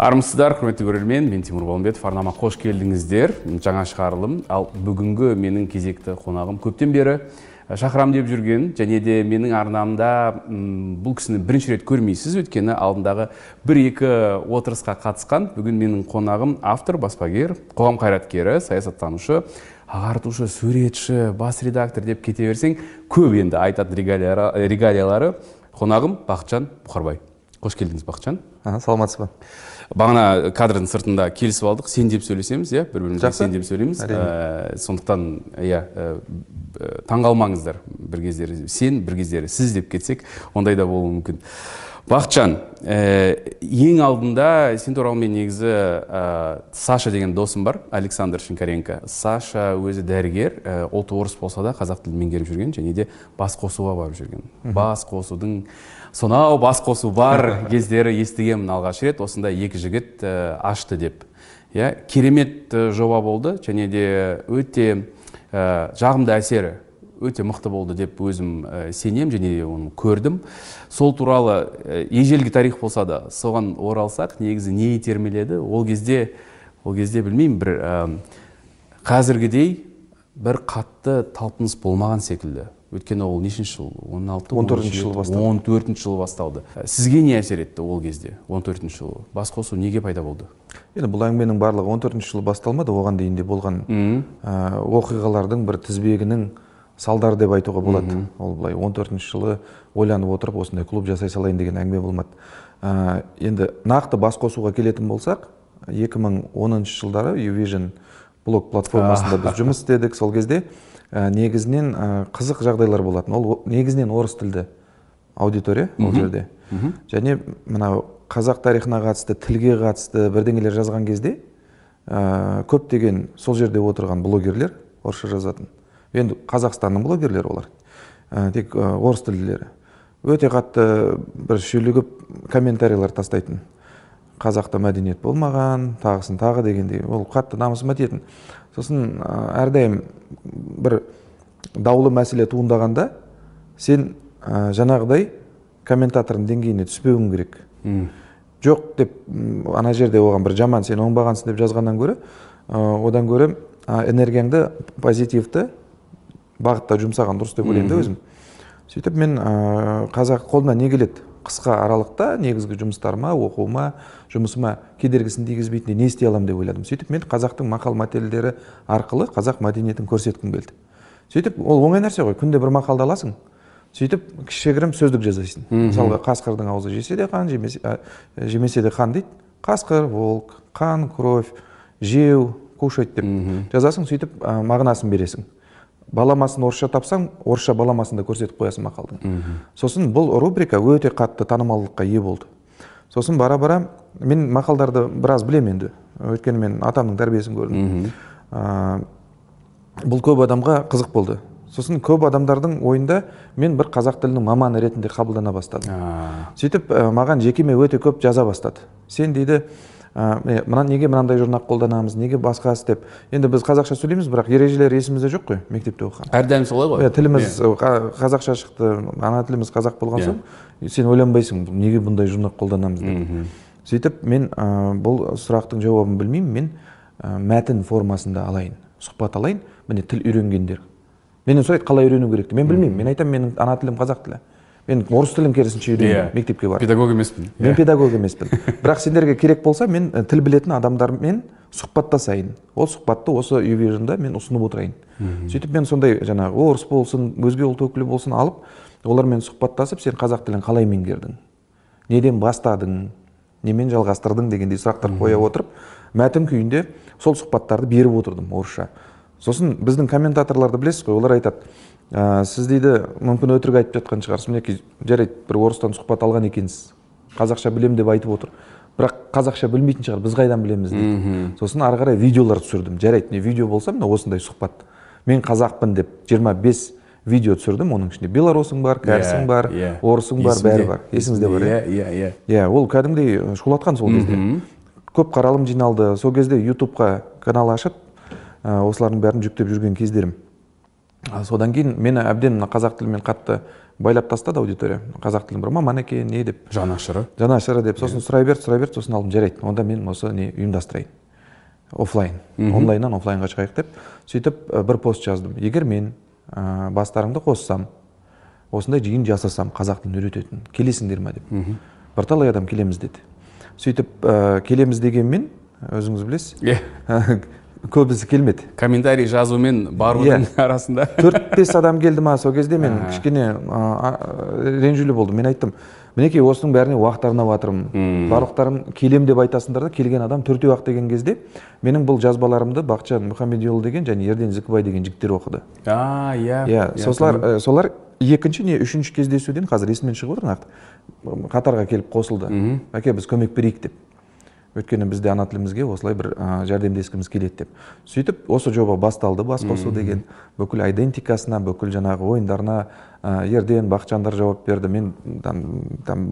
армысыздар құрметті көрермен мен тимур балымбетов арнама қош келдіңіздер. Жаңа шығарылым. Ал бүгінгі менің кезекті қонағым көптен бері шақырам деп жүрген және де менің арнамда бұл кісіні бірінші рет көрмейсіз. Өйткені алдындағы бір екі отырысқа қатысқан бүгін менің қонағым автор баспагер қоғам қайраткері саясаттанушы ағартушы суретші бас редактор деп кете берсең көп енді айтатын регалиялары. Қонағым бақытжан бұқарбай. Қош келдіңіз бақытжан. Саламатсыз ба? Бағана кадрдың сыртында келісіп алдық. Сен деп сөйлесеміз иә бір бірімізге сен деп сөйлейміз. Ә, сондықтан иә ә, таңғалмаңыздар бір кездері. Сен бір кездері сіз деп кетсек ондай да болуы мүмкін. Бақытжан ә, ең алдында сен туралы мен негізі ә, саша деген досым бар александр шинкаренко. Саша өзі дәрігер ә, ұлты орыс болса да қазақ тілін меңгеріп жүрген және де бас қосуға барып жүрген. Бас қосудың сонау бас қосу бар кездері естігенмін алғаш рет осындай екі жігіт ашты деп. Иә керемет жоба болды және де өте жағымды әсері өте мықты болды деп өзім сенем және де оны көрдім. Сол туралы ежелгі тарих болса да соған оралсақ негізі не итермеледі? Ол кезде ол кезде білмеймін бір қазіргідей бір қатты талпыныс болмаған секілді. Өйткені ол нешінші жыл? Он алты он төртінші жылы басталды. он төртінші жылы басталды. Сізге не әсер етті ол кезде он төртінші жылы бас қосу неге пайда болды? Енді бұл әңгіменің барлығы он төртінші жылы басталмады оған дейін де болған оқиғалардың бір тізбегінің салдары деп айтуға болады. Ол былай он төртінші жылы ойланып отырып осындай клуб жасай салайын деген әңгіме болмады. Енді нақты бас қосуға келетін болсақ 2010 жылдары uvision блог платформасында біз жұмыс істедік. Сол кезде негізінен ә, қызық жағдайлар болатын. Ол негізінен орыс тілді аудитория ол жерде. Және мынау қазақ тарихына қатысты тілге қатысты бірдеңелер жазған кезде ә, көптеген сол жерде отырған блогерлер орысша жазатын. Енді қазақстанның блогерлері олар. Ә, тек ә, орыс тілділері. Өте қатты бір шүйлігіп комментарийлер тастайтын. Қазақта мәдениет болмаған тағысын тағы дегендей. Ол қатты намысыма тиетін. Сосын әрдайым бір даулы мәселе туындағанда сен ә, жаңағыдай комментатордың деңгейіне түспеуің керек. Жоқ деп ана жерде оған бір жаман сен оңбағансың деп жазғаннан гөрі одан гөрі энергияңды позитивті бағытта жұмсаған дұрыс деп ойлаймын да өзім. Сөйтіп мен ә, қазақ қолымнан не келеді? Қысқа аралықта негізгі жұмыстарыма оқуыма жұмысыма кедергісін тигізбейтіндей не істей аламын деп ойладым. Сөйтіп мен қазақтың мақал мәтелдері арқылы қазақ мәдениетін көрсеткім келді. Сөйтіп ол оңай нәрсе ғой күнде бір мақалды аласың. Сөйтіп кішігірім сөздік жазасың. Мысалға қасқырдың аузы жесе де қан жемесе, ә, жемесе де қан дейді. Қасқыр волк қан кровь жеу кушать деп жазасың сөйтіп ә, мағынасын бересің. Баламасын орысша тапсаң орысша баламасын да көрсетіп қоясың мақалдың. Сосын бұл рубрика өте қатты танымалдылыққа ие болды. Сосын бара бара мен мақалдарды біраз білемін енді. Өйткені мен атамның тәрбиесін көрдім. Ә, бұл көп адамға қызық болды. Сосын көп адамдардың ойында мен бір қазақ тілінің маманы ретінде қабылдана бастадым. Сөйтіп ә, маған жекеме өте көп жаза бастады. Сен дейді ә, мына неге мынандай жұрнақ қолданамыз неге басқасы деп. Енді біз қазақша сөйлейміз бірақ ережелер есімізде жоқ қой мектепте оқыған. Әрдайым солай ғой. Иә. тіліміз қазақша шықты ана тіліміз қазақ болған соң сен ойланбайсың неге бұндай жұрнақ қолданамыз деп. Сөйтіп мен ә, бұл сұрақтың жауабын білмеймін мен ә, мәтін формасында алайын сұхбат алайын міне тіл үйренгендер. Менен сұрайды қалай үйрену керек деп. Мен білмеймін мен айтамын менің ана тілім қазақ тілі. Мен орыс тілін керісінше үйрендім yeah. мектепке барып. Педагог емеспін. Yeah. мен педагог емеспін. Бірақ сендерге керек болса мен тіл білетін адамдармен сұхбаттасайын. Ол сұхбатты осы ювижнда мен ұсынып отырайын. Сөйтіп мен сондай жаңағы орыс болсын өзге ұлт өкілі болсын алып олармен сұхбаттасып сен қазақ тілін қалай меңгердің? Неден бастадың? Немен жалғастырдың дегендей сұрақтар қоя отырып мәтін күйінде сол сұхбаттарды беріп отырдым орысша. Сосын біздің комментаторларды білесіз ғой олар айтады ә, сіз дейді мүмкін өтірік айтып жатқан шығарсыз. Мінекей жарайды бір орыстан сұхбат алған екенсіз. Қазақша білемін деп айтып отыр. Бірақ қазақша білмейтін шығар біз қайдан білеміз дейді. Сосын ары қарай видеолар түсірдім. Жарайды не видео болса мына осындай сұхбат. Мен қазақпын деп 25 видео түсірдім оның ішінде белорусың бар кәрісің бар орысың бар бәрі бар. Есіңізде бар иә? Иә иә иә. Ол кәдімгідей шулатқан сол кезде. Көп қаралым жиналды. Сол кезде ютубқа канал ашып осылардың бәрін жүктеп жүрген кездерім. Содан кейін мені әбден мына қазақ тілімен қатты байлап тастады аудитория. Қазақ тілін бір маман екен не деп? Жанашыры жанашыры деп. Сосын сұрай берді сұрай берді сосын алдым жарайды. Онда мен осы не ұйымдастырайын. Офлайн онлайннан офлайнға шығайық деп сөйтіп бір пост жаздым. Егер мен ә, бастарыңды қоссам осындай жиын жасасам қазақ тілін үйрететін келесіңдер ма деп. Бірталай адам келеміз деді. Сөйтіп ә, келеміз дегенмен өзіңіз білесіз. Иә көбісі келмеді. Комментарий жазу мен барудың Иә. арасында. Төрт бес адам келді ма сол кезде мен кішкене ә, ренжулі болдым. Мен айттым мінекей осының бәріне уақыт арнап жатырмын барлықтарың келем деп айтасыңдар да келген адам төртеу ақ деген кезде менің бұл жазбаларымды бақытжан мұхамедиұлы деген және ерден зікібай деген жігіттер оқыды а иә. Иә сослар ә, солар екінші не үшінші кездесуден қазір есімнен шығып отыр нақты қатарға келіп қосылды. Әке біз көмек берейік деп. Өйткені бізде ана тілімізге осылай бір ә, жәрдемдескіміз келеді деп сөйтіп осы жоба басталды бас қосу деген. Бүкіл айдентикасына бүкіл жаңағы ойындарына ә, ерден бақытжандар жауап берді. Мен там, там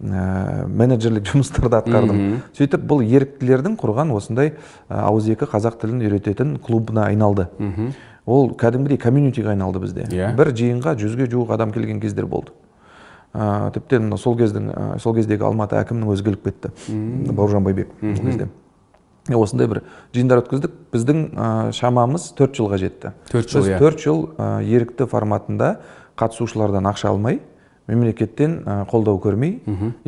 ә, менеджерлік жұмыстарды атқардым. Сөйтіп бұл еріктілердің құрған осындай ә, ауызекі қазақ тілін үйрететін клубына айналды. Ол кәдімгідей комьюнитиге айналды бізде. Иә. бір жиынға жүзге жуық адам келген кездер болды. Ә, тіптен мына сол кездің ә, сол кездегі алматы әкімінің өзі келіп кетті бауыржан байбек ол кезде. Осындай бір жиындар өткіздік. Біздің ә, шамамыз төрт жылға жетті. Төрт жыл, біз иә. төрт жыл ә, ерікті форматында қатысушылардан ақша алмай мемлекеттен қолдау көрмей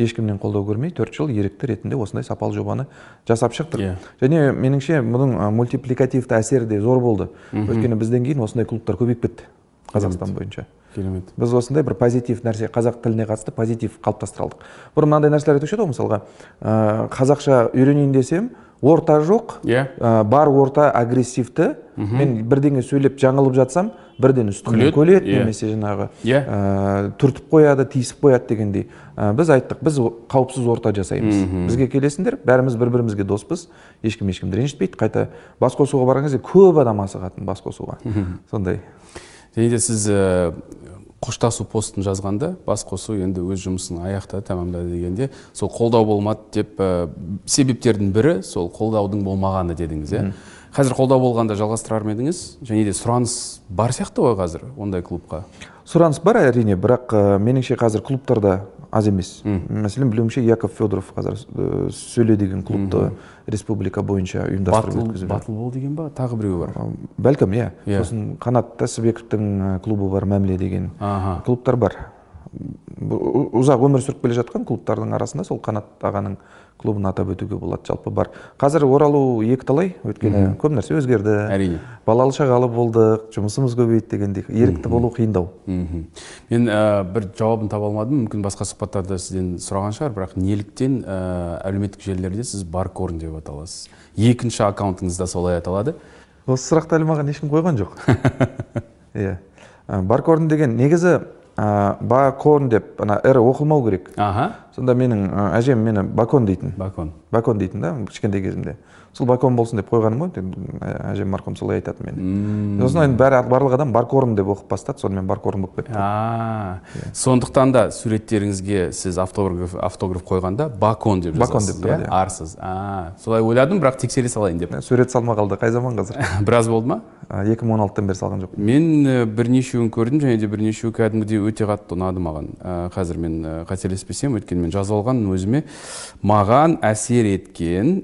ешкімнен қолдау көрмей төрт жыл ерікті ретінде осындай сапалы жобаны жасап шықтық. Иә. және меніңше мұның ә, мультипликативті әсері де зор болды. Өйткені бізден кейін осындай клубтар көбейіп кетті қазақстан бойынша. Керемет. Біз осындай бір позитив нәрсе қазақ тіліне қатысты позитив қалыптастыра алдық бұрын мынандай нәрселер айтушы еді ғой мысалға? Ә, қазақша үйренейін десем орта жоқ Иә. ә, бар орта агрессивті мен бірдеңе сөйлеп жаңылып жатсам бірден үстімнен Күледі, көледі иә. немесе жаңағы Иә. ә, түртіп қояды тиісіп қояды дегендей. Ә, біз айттық біз қауіпсіз орта жасаймыз. Бізге келесіңдер бәріміз бір бірімізге доспыз. Ешкім ешкімді ренжітпейді. Қайта бас қосуға барған кезде көп адам асығатын бас қосуға сондай. Және де сіз қоштасу постын жазғанда бас қосу енді өз жұмысын аяқтады тәмамдады дегенде. Сол қолдау болмады деп ә, себептердің бірі сол қолдаудың болмағаны дедіңіз иә? Қазір қолдау болғанда жалғастырар ма едіңіз? Және де сұраныс бар сияқты ғой қазір ондай клубқа? Сұраныс бар әрине бірақ ә, меніңше қазір клубтарда аз емес. Мәселен білуімше яков федоров қазір ә, сөйле деген клубты республика бойынша ұйымдастырып батыл өткізіп батыл бол деген ба? Тағы біреуі бар? Бәлкім иә. Иә. сосын қанат тәсібековтің ә, клубы бар мәміле деген клубтар бар. Ұзақ өмір сүріп келе жатқан клубтардың арасында сол қанат ағаның клубын атап өтуге болады. Жалпы бар. Қазір оралу екіталай. Өйткені көп нәрсе өзгерді. әрине. Балалы шағалы болдық жұмысымыз көбейді дегендей ерікті болу қиындау. Мхм. Мен ә, бір жауабын таба алмадым. Мүмкін басқа сұхбаттарда сізден сұраған шығар. Бірақ неліктен ә, әлеуметтік желілерде сіз баркорн деп аталасыз екінші аккаунтыңыз да солай аталады осы сұрақты әлі маған ешкім қойған жоқ. Иә. Баркорн деген негізі ә, бакорн деп ана р оқылмау керек. Аха. Сонда менің әжем мені бакон дейтін. Бакон бакон дейтін да кішкентай кезімде. Сол бакон болсын деп қойғаным ғой. Ә, әжем марқұм солай айтатын мені. Сосын енді бәрі барлық адам баркорн деп оқып бастады. Сонымен баркорн болып кетті. А сондықтан да суреттеріңізге сіз автограф автограф қойғанда бакон деп Бакон деп тұрады, иә? иә. арсыз. Солай ойладым бірақ тексере салайын деп. Сурет салма қалды қай заман қазір? Біраз болды ма? Екі мың он алтыдан бері салған жоқпын. Мен бірнешеуін көрдім және де бірнешеуі кәдімгідей өте қатты ұнады маған. Қазір мен қателеспесем өйткені мен жазып алған өзіме. Маған әсер еткен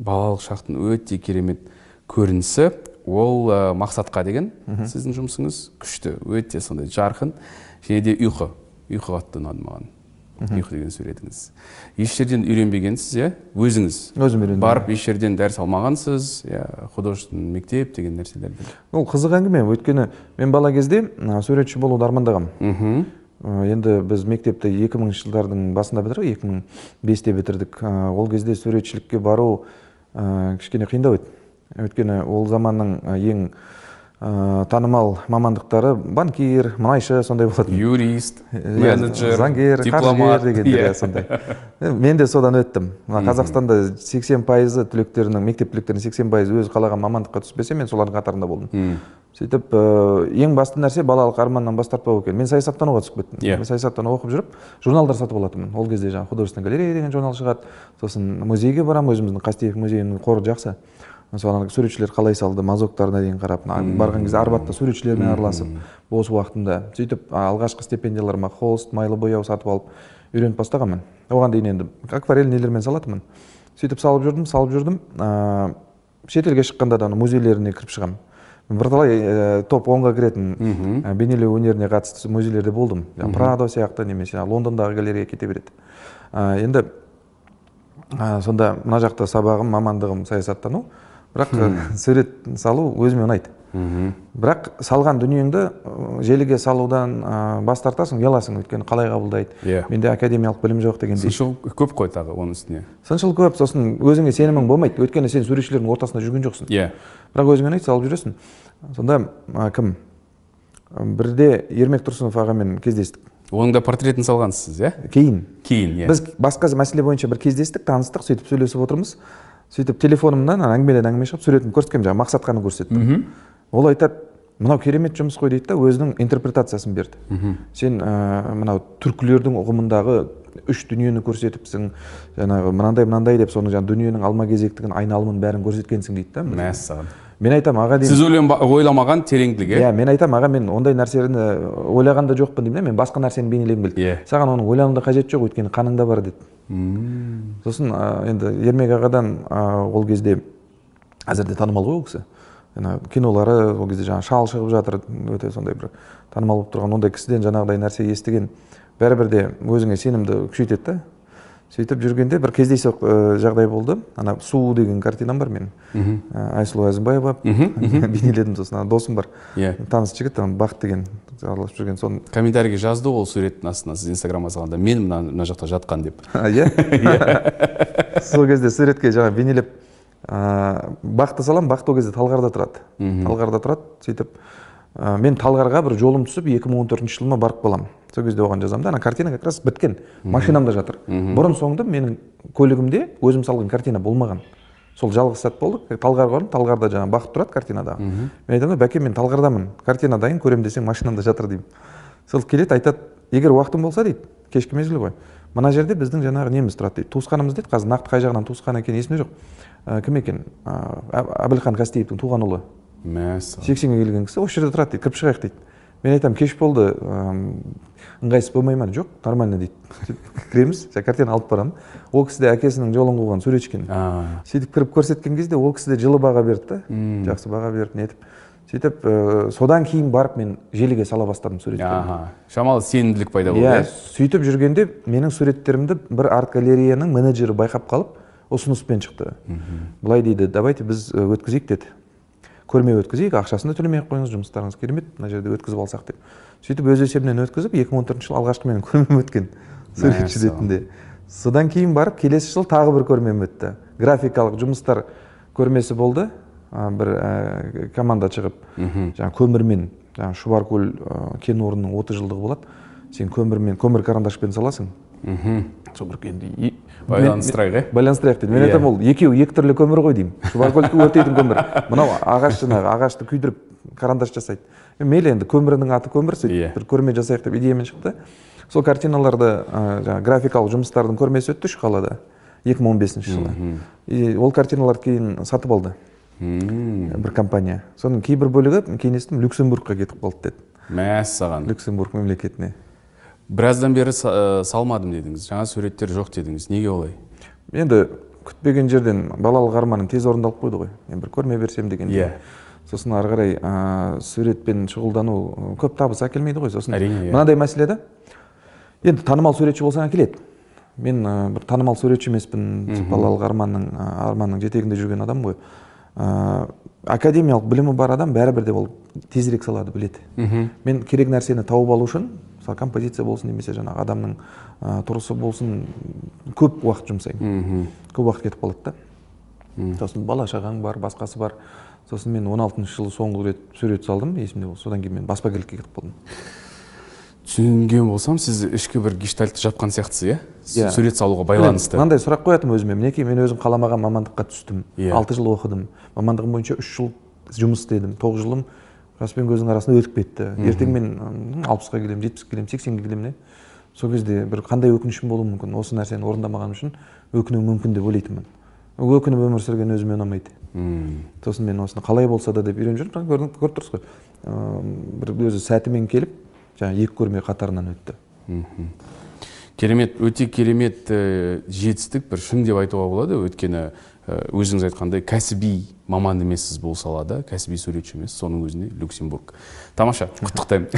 балалық шақтың өте керемет көрінісі. Ол ә, мақсатқа деген сіздің жұмысыңыз күшті өте сондай жарқын. Және де ұйқы ұйқы қатты ұнады маған. Ұйқы деген суретіңіз еш жерден үйренбегенсіз иә? Өзіңіз. Өзім үйрендім. Барып еш жерден дәріс алмағансыз иә художественный мектеп деген нәрселерді. Ол қызық әңгіме. Өйткені мен бала кезде суретші болуды армандағанмын мхм. Енді біз мектепті 2000 жылдардың басында бітірдік 2005-те бітірдік. Ә, ол кезде суретшілікке бару кішкене қиындау еді. Өйткені ол заманның ә, ең ә, танымал мамандықтары банкир мұнайшы сондай болатын. Юрист менеджер заңгер дипломат. дегендер иә. иә сондай. Мен де содан өттім. Мына қазақстанда 80 пайызы түлектерінің мектеп түлектерінің 80 пайызы өзі қалаған мамандыққа түспесе мен солардың қатарында болдым. Сөйтіп ә, ең басты нәрсе балалық арманнан бас тартпау екен. Мен саясаттануға түсіп кеттім. Иә. мен саясаттану оқып жүріп журналдар сатып алатынмын. Ол кезде жаңағы художественная галерея деген журнал шығады. Сосын музейге барамын өзіміздің қастеев музейінің қоры жақсы. Ана суретшілер қалай салды мазоктарына дейін қарап барған кезде арбатта суретшілермен араласып бос уақытымда. Сөйтіп алғашқы стипендияларыма холст майлы бояу сатып алып үйреніп бастағанмын оған дейін енді акварель нелермен салатынмын. Сөйтіп салып жүрдім салып жүрдім. Шетелге шыққанда да музейлеріне кіріп шығамын. Бірталай ә, топ онға кіретін ә, бейнелеу өнеріне қатысты музейлерде болдым. Прадо сияқты немесе лондондағы галерея кете береді. Ә, енді ә, сонда мына жақта сабағым мамандығым саясаттану. Бірақ сурет салу өзіме ұнайды. Бірақ салған дүниеңді желіге салудан ә, бас тартасың ұяласың өйткені қалай қабылдайды. Иә. менде академиялық білім жоқ дегендей сыншыл көп қой тағы оның үстіне. Сыншыл көп сосын өзіңе сенімің болмайды. Өйткені сен суретшілердің ортасында жүрген жоқсың. Иә. Бірақ өзіңе ұнайды салып жүресің? Сонда ә, кім? Бірде ермек тұрсынов ағамен кездестік. Оның да портретін салғансыз иә? Кейін. Кейін иә. Біз басқа мәселе бойынша бір кездестік таныстық сөйтіп сөйлесіп отырмыз. Сөйтіп телефонымнан әңгімеден әңгіме шығып суретін көрсеткенмін жаңағы мақсатқаны көрсеттім. Ол айтады мынау керемет жұмыс қой дейді да өзінің интерпретациясын берді. Сен ә, мынау түркілердің ұғымындағы үш дүниені көрсетіпсің жаңағы мынандай мынандай деп соны жаңағы дүниенің алма кезектігін айналымын бәрін көрсеткенсің дейді да. Мәссаған мен айтамын аға деймін сіз ойламаған тереңдік иә мен айтамын аға мен ондай нәрсені ойлаған да жоқпын деймін да мен басқа нәрсені бейнелегім келді Иә. саған оның ойланудың да қажеті жоқ өйткені қаныңда бар деді сосын ә, енді ермек ағадан ә, ол кезде әзірде танымал ғой ол кісі. Ана кинолары ол кезде жаңағы шал шығып жатыр өте сондай бір танымал болып тұрған. Ондай кісіден жаңағыдай нәрсе естіген бәрібір де өзіңе сенімді күшейтеді да. Сөйтіп жүргенде бір кездейсоқ ә, жағдай болды. Ана су деген картинам бар менің. Ә, айсұлу әзімбаева. Бейнеледім сосын. Ана досым бар. Иә. таныс жігіт ана бақыт деген араласып жүрген. Соны комментарийге жазды ол суреттің астына сіз инстаграмға салғанда мен мына мына жақта жатқан деп. А, иә? Сол кезде суретке жаңағы бейнелеп ыыы бақты саламын бақты ол кезде талғарда тұрады. Талғарда тұрады сөйтіп ә, мен талғарға бір жолым түсіп 2014 жылыма барып қаламын сол кезде оған жазамын да ана картина как раз біткен машинамда жатыр. Бұрын соңды менің көлігімде өзім салған картина болмаған. Сол жалғыз сәт болды. Талғарға бардым талғарда жаңағы бақыт тұрады картинадағы. Мен айтамын да бәке мен талғардамын. Картина дайын көремін десең машинамда жатыр деймін. Сол келеді айтады егер уақытың болса дейді. Кешкі мезгіл ғой. Мына жерде біздің жаңағы неміз тұрады дейді. Туысқанымыз дейді. Қазір нақты қай жағынан туысқан екені есімде жоқ ә, кім екен? Ә, Әб- әбілхан қастеевтің туған ұлы. Мәссаған сексенге келген кісі осы жерде тұрады дейді кіріп шығайық дейді. Мен айтамын кеш болды ыңғайсыз болмай ма? Жоқ нормально дейді. Кіреміз жаңағы картина алып барамын. Ол кісі де әкесінің жолын қуған суретші екен сөйтіп кіріп көрсеткен кезде ол кісі де жылы баға берді да. Жақсы баға беріп нетіп сөйтіп ә, содан кейін барып мен желіге сала бастадым суреттерімді аха шамалы сенімділік пайда болды иә иә? сөйтіп жүргенде менің суреттерімді бір арт галереяның менеджері байқап қалып ұсыныспен шықты. Былай дейді давайте біз өткізейік деді. Көрме өткізейік ақшасын да төлемей ақ қойыңыз жұмыстарыңыз керемет мына жерде өткізіп алсақ деп. Сөйтіп өз есебінен өткізіп 2014 жылы алғашқы менің көрмем өткен суретші ретінде содан кейін барып келесі жылы тағы бір көрмем өтті. Графикалық жұмыстар көрмесі болды. Бір ә, команда шығып жаңағы көмірмен жаңағы шұбаркөл ә, кен орнының 30 жылдығы болады. Сен көмірмен көмір карандашпен саласың. Сол бір енді байланыстырайық иә байланыстырайық дейді мен Иә. айтамын ол екеуі екі түрлі көмір ғой деймін. Шұбаркөлдікі өртейтін көмір. Мынау ағаш жаңағы ағашты күйдіріп карандаш жасайды. Мейлі енді көмірінің аты көмір Иә. сөйтіп бір көрме жасайық деп идеямен шықты. Сол картиналарды жаңағы графикалық жұмыстардың көрмесі өтті үш қалада 2015 жылы. И ол картиналарды кейін сатып алды. Бір компания. Соның кейбір бөлігі кейін естідім люксембургқа кетіп қалды деді. Мәссаған. Люксембург мемлекетіне. Біраздан бері ә, салмадым дедіңіз жаңа суреттер жоқ дедіңіз неге олай? Енді күтпеген жерден балалық арманым тез орындалып қойды ғой. Мен бір көрме берсем деген Иә. сосын ары қарай ә, суретпен шұғылдану көп табыс әкелмейді ғой сосын. Әрине, иә. мынадай мәселе да енді танымал суретші болсаң әкеледі. Мен ә, бір танымал суретші емеспін. Балалық арманның ә, арманның жетегінде жүрген адам ғой. Ә, академиялық білімі бар адам бәрібір де ол тезірек салады біледі. Мен керек нәрсені тауып алу үшін мысалы композиция болсын немесе жаңағы адамның ә, тұрысы болсын көп уақыт жұмсаймын. Көп уақыт кетіп қалады да. Сосын бала шағаң бар басқасы бар. Сосын мен 16 жылы соңғы рет сурет салдым есімде бол содан кейін мен баспагерлікке кетіп қалдым. Түсінген болсам сіз ішкі бір гештальтты жапқан сияқтысыз иә? Иә. сурет салуға байланысты. Мынандай сұрақ қоятынмын өзіме. Мінекей мен өзім қаламаған мамандыққа түстім. Иә. алты жыл оқыдым. Мамандығым бойынша үш жыл жұмыс істедім. Тоғыз жылым жас пен көздің арасында өтіп кетті. Ертең мен алпысқа келемін жетпіске келемін сексенге келемін не сол кезде бір қандай өкінішім болуы мүмкін? Осы нәрсені орындамағаным үшін өкінуім мүмкін деп ойлайтынмын. Өкініп өмір сүрген өзіме ұнамайды. Сосын мен осыны қалай болса да деп үйреніп жүрмін. Көрдіңіз көріп тұрсыз ғой. Бір өзі сәтімен келіп жаңағы екі көрме қатарынан өтті. Керемет өте керемет ә, жетістік. Бір шын деп айтуға болады. Өйткені ә, өзіңіз айтқандай кәсіби маман емессіз бұл салада кәсіби суретші емессіз соның өзінде люксембург. Тамаша құттықтаймын.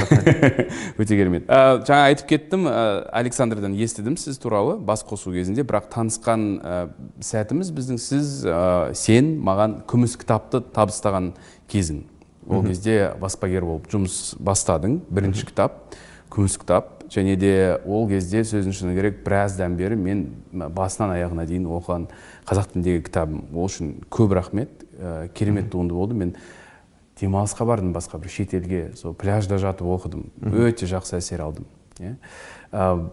Өте керемет. Ә, жаңа айтып кеттім ә, александрдан естідім сіз туралы бас қосу кезінде бірақ танысқан ә, сәтіміз біздің сіз ә, сен маған күміс кітапты табыстаған кезің. Ол кезде баспагер болып жұмыс бастадың бірінші кітап күміс кітап. Және де ол кезде сөздің шыны керек біраздан бері мен басынан аяғына дейін оқыған қазақ тіліндегі кітабым. Ол үшін көп рахмет. Ә, керемет туынды болды. Мен демалысқа бардым басқа бір шетелге сол пляжда жатып оқыдым. Өте жақсы әсер алдым иә. Ә,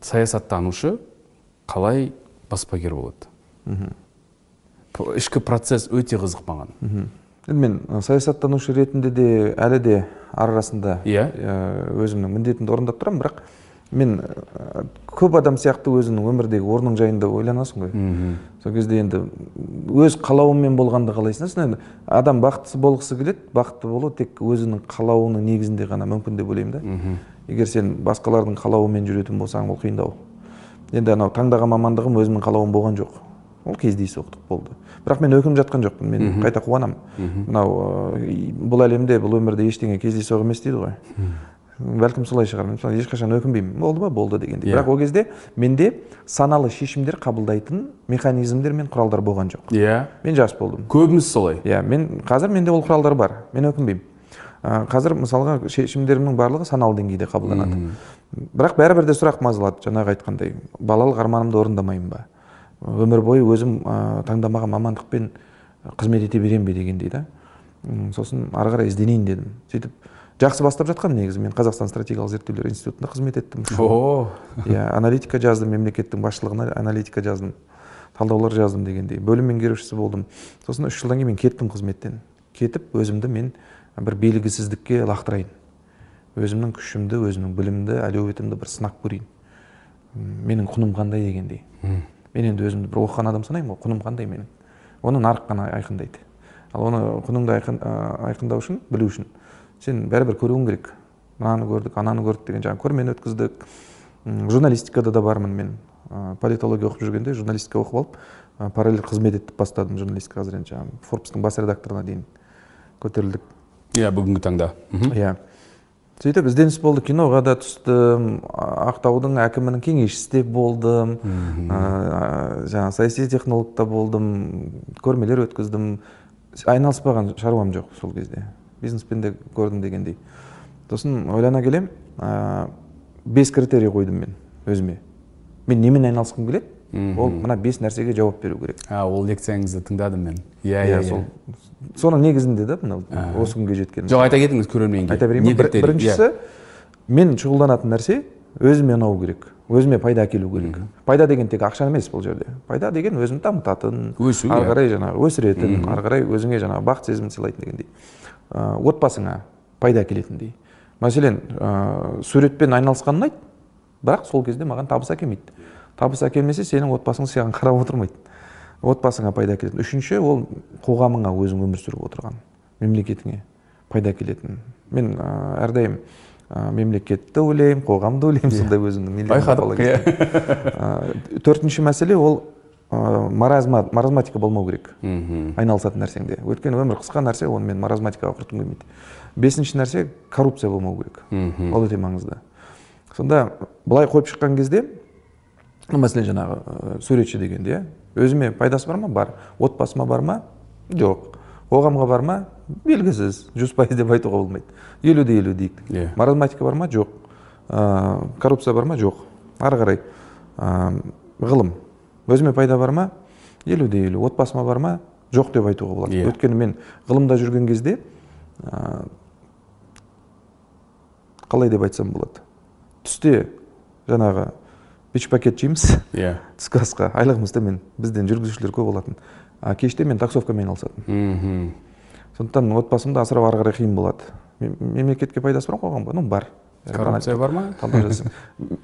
саясаттанушы қалай баспагер болады? Ішкі процесс өте қызық маған енді мен саясаттанушы ретінде де әлі де ар арасында иә. өзімнің міндетімді орындап тұрамын бірақ мен көп адам сияқты өзіңнің өмірдегі орның жайында ойланасың ғой. Сол кезде енді өз қалауымен болғанды қалайсың енді адам бақытты болғысы келеді бақытты болу тек өзінің қалауының негізінде ғана мүмкін деп ойлаймын да. Егер сен басқалардың қалауымен жүретін болсаң ол қиындау енді анау таңдаған мамандығым өзімнің қалауым болған жоқ. Ол кездейсоқтық болды. Бірақ мен өкініп жатқан жоқпын. мен қайта қуанамын. Мынау бұл әлемде бұл өмірде ештеңе кездейсоқ емес дейді ғой. Бәлкім солай шығар мен ешқашан өкінбеймін болды ма болды дегендей бірақ ол кезде менде саналы шешімдер қабылдайтын механизмдер мен құралдар болған жоқ. Иә мен жас болдым. Көбіміз солай. Иә мен қазір менде ол құралдар бар. Мен өкінбеймін. Қазір мысалға шешімдерімнің барлығы саналы деңгейде қабылданады. Бірақ бәрібір де сұрақ мазалады жаңағы айтқандай. Балалық арманымды орындамаймын ба? Өмір бойы өзім ә, таңдамаған мамандықпен қызмет ете беремін бе дегендей да. Сосын ары қарай ізденейін дедім. Сөйтіп жақсы бастап жатқан негізі. Мен қазақстан стратегиялық зерттеулер институтында қызмет еттім. О! Иә аналитика жаздым мемлекеттің басшылығына аналитика жаздым талдаулар жаздым дегендей. Бөлім меңгерушісі болдым. Сосын үш жылдан кейін мен кеттім қызметтен. Кетіп өзімді мен бір белгісіздікке лақтырайын. Өзімнің күшімді өзімнің білімімді әлеуетімді бір сынап көрейін. Менің құным қандай дегендей. Мен енді өзімді бір оқыған адам санаймын ғой құным қандай менің? Оны нарық қана айқындайды. Ал оны құныңды айқын, айқындау үшін білу үшін. Сен бәрібір көруің керек. Мынаны көрдік ананы көрдік деген жаңағы көрмені өткіздік. Журналистикада да бармын мен. Политология оқып жүргенде журналистика оқып алып параллель қызмет етіп бастадым журналистика қазір енді жаңағы форбстың бас редакторына дейін көтерілдік. Иә бүгінгі таңда. Иә. Сөйтіп ізденіс болды киноға да түстім ақтаудың әкімінің кеңесшісі де болдым. Жаңағы саяси технологта болдым көрмелер өткіздім. Айналыспаған шаруам жоқ сол кезде. Бизнеспен де көрдім дегендей. Сосын ойлана келем бес критерий қойдым мен өзіме. Мен немен айналысқым келеді? Ол мына бес нәрсеге жауап беру керек. А ол лекцияңызды тыңдадым мен. Иә иә сол. Соның негізінде да мынау осы күнге жеткенім жоқ айта кетіңіз көрерменге айта берейін ба біріншісі мен шұғылданатын нәрсе өзіме ұнау керек. Өзіме пайда әкелу керек. Пайда деген тек ақша емес бұл жерде. Пайда деген өзімді дамытатын өсу ары қарай жаңағы өсіретін ары қарай өзіңе жаңағы бақыт сезімін сыйлайтын дегендей. Отбасыңа пайда әкелетіндей. Мәселен суретпен айналысқан ұнайды бірақ сол кезде маған табыс әкелмейді. Табыс әкелмесе сенің отбасың саған қарап отырмайды. Отбасыңа пайда әкелетін. Үшінші ол қоғамыңа өзің өмір сүріп отырған мемлекетіңе пайда әкелетін. Мен әрдайым мемлекетті ойлаймын қоғамды ойлаймын сондай өзімнің байқадық иә. Төртінші мәселе ол маразма маразматика болмау керек. Айналысатын нәрсеңде. Өйткені өмір қысқа нәрсе оны мен маразматикаға құртқым келмейді. Бесінші нәрсе коррупция болмау керек. Ол өте маңызды. Сонда былай қойып шыққан кезде мәселен жаңағы суретші дегенде иә өзіме пайдасы бар ма? Бар. Отбасыма бар ма? Жоқ. Қоғамға бар ма? Белгісіз. Жүз пайыз деп айтуға болмайды. Елу де елу дейік. Иә. Маразматика бар ма? Жоқ. Ә, коррупция бар ма? Жоқ. Ары қарай ә, ғылым. Өзіме пайда бар ма? Елу де елу. Отбасыма бар ма? Жоқ деп айтуға болады. Иә. өйткені мен ғылымда жүрген кезде ә, қалай деп айтсам болады. Түсте жаңағы бич пакет жейміз. Иә. Түскі асқа. Айлығымыз төмен бізден жүргізушілер көп болатын. А кеште мен таксовкамен айналысатынмын мхм. Сондықтан отбасымды асырау ары қарай қиын болады. Мем- мемлекетке пайдасы бар ма қоғамға ну бар. Коррупция бар ма?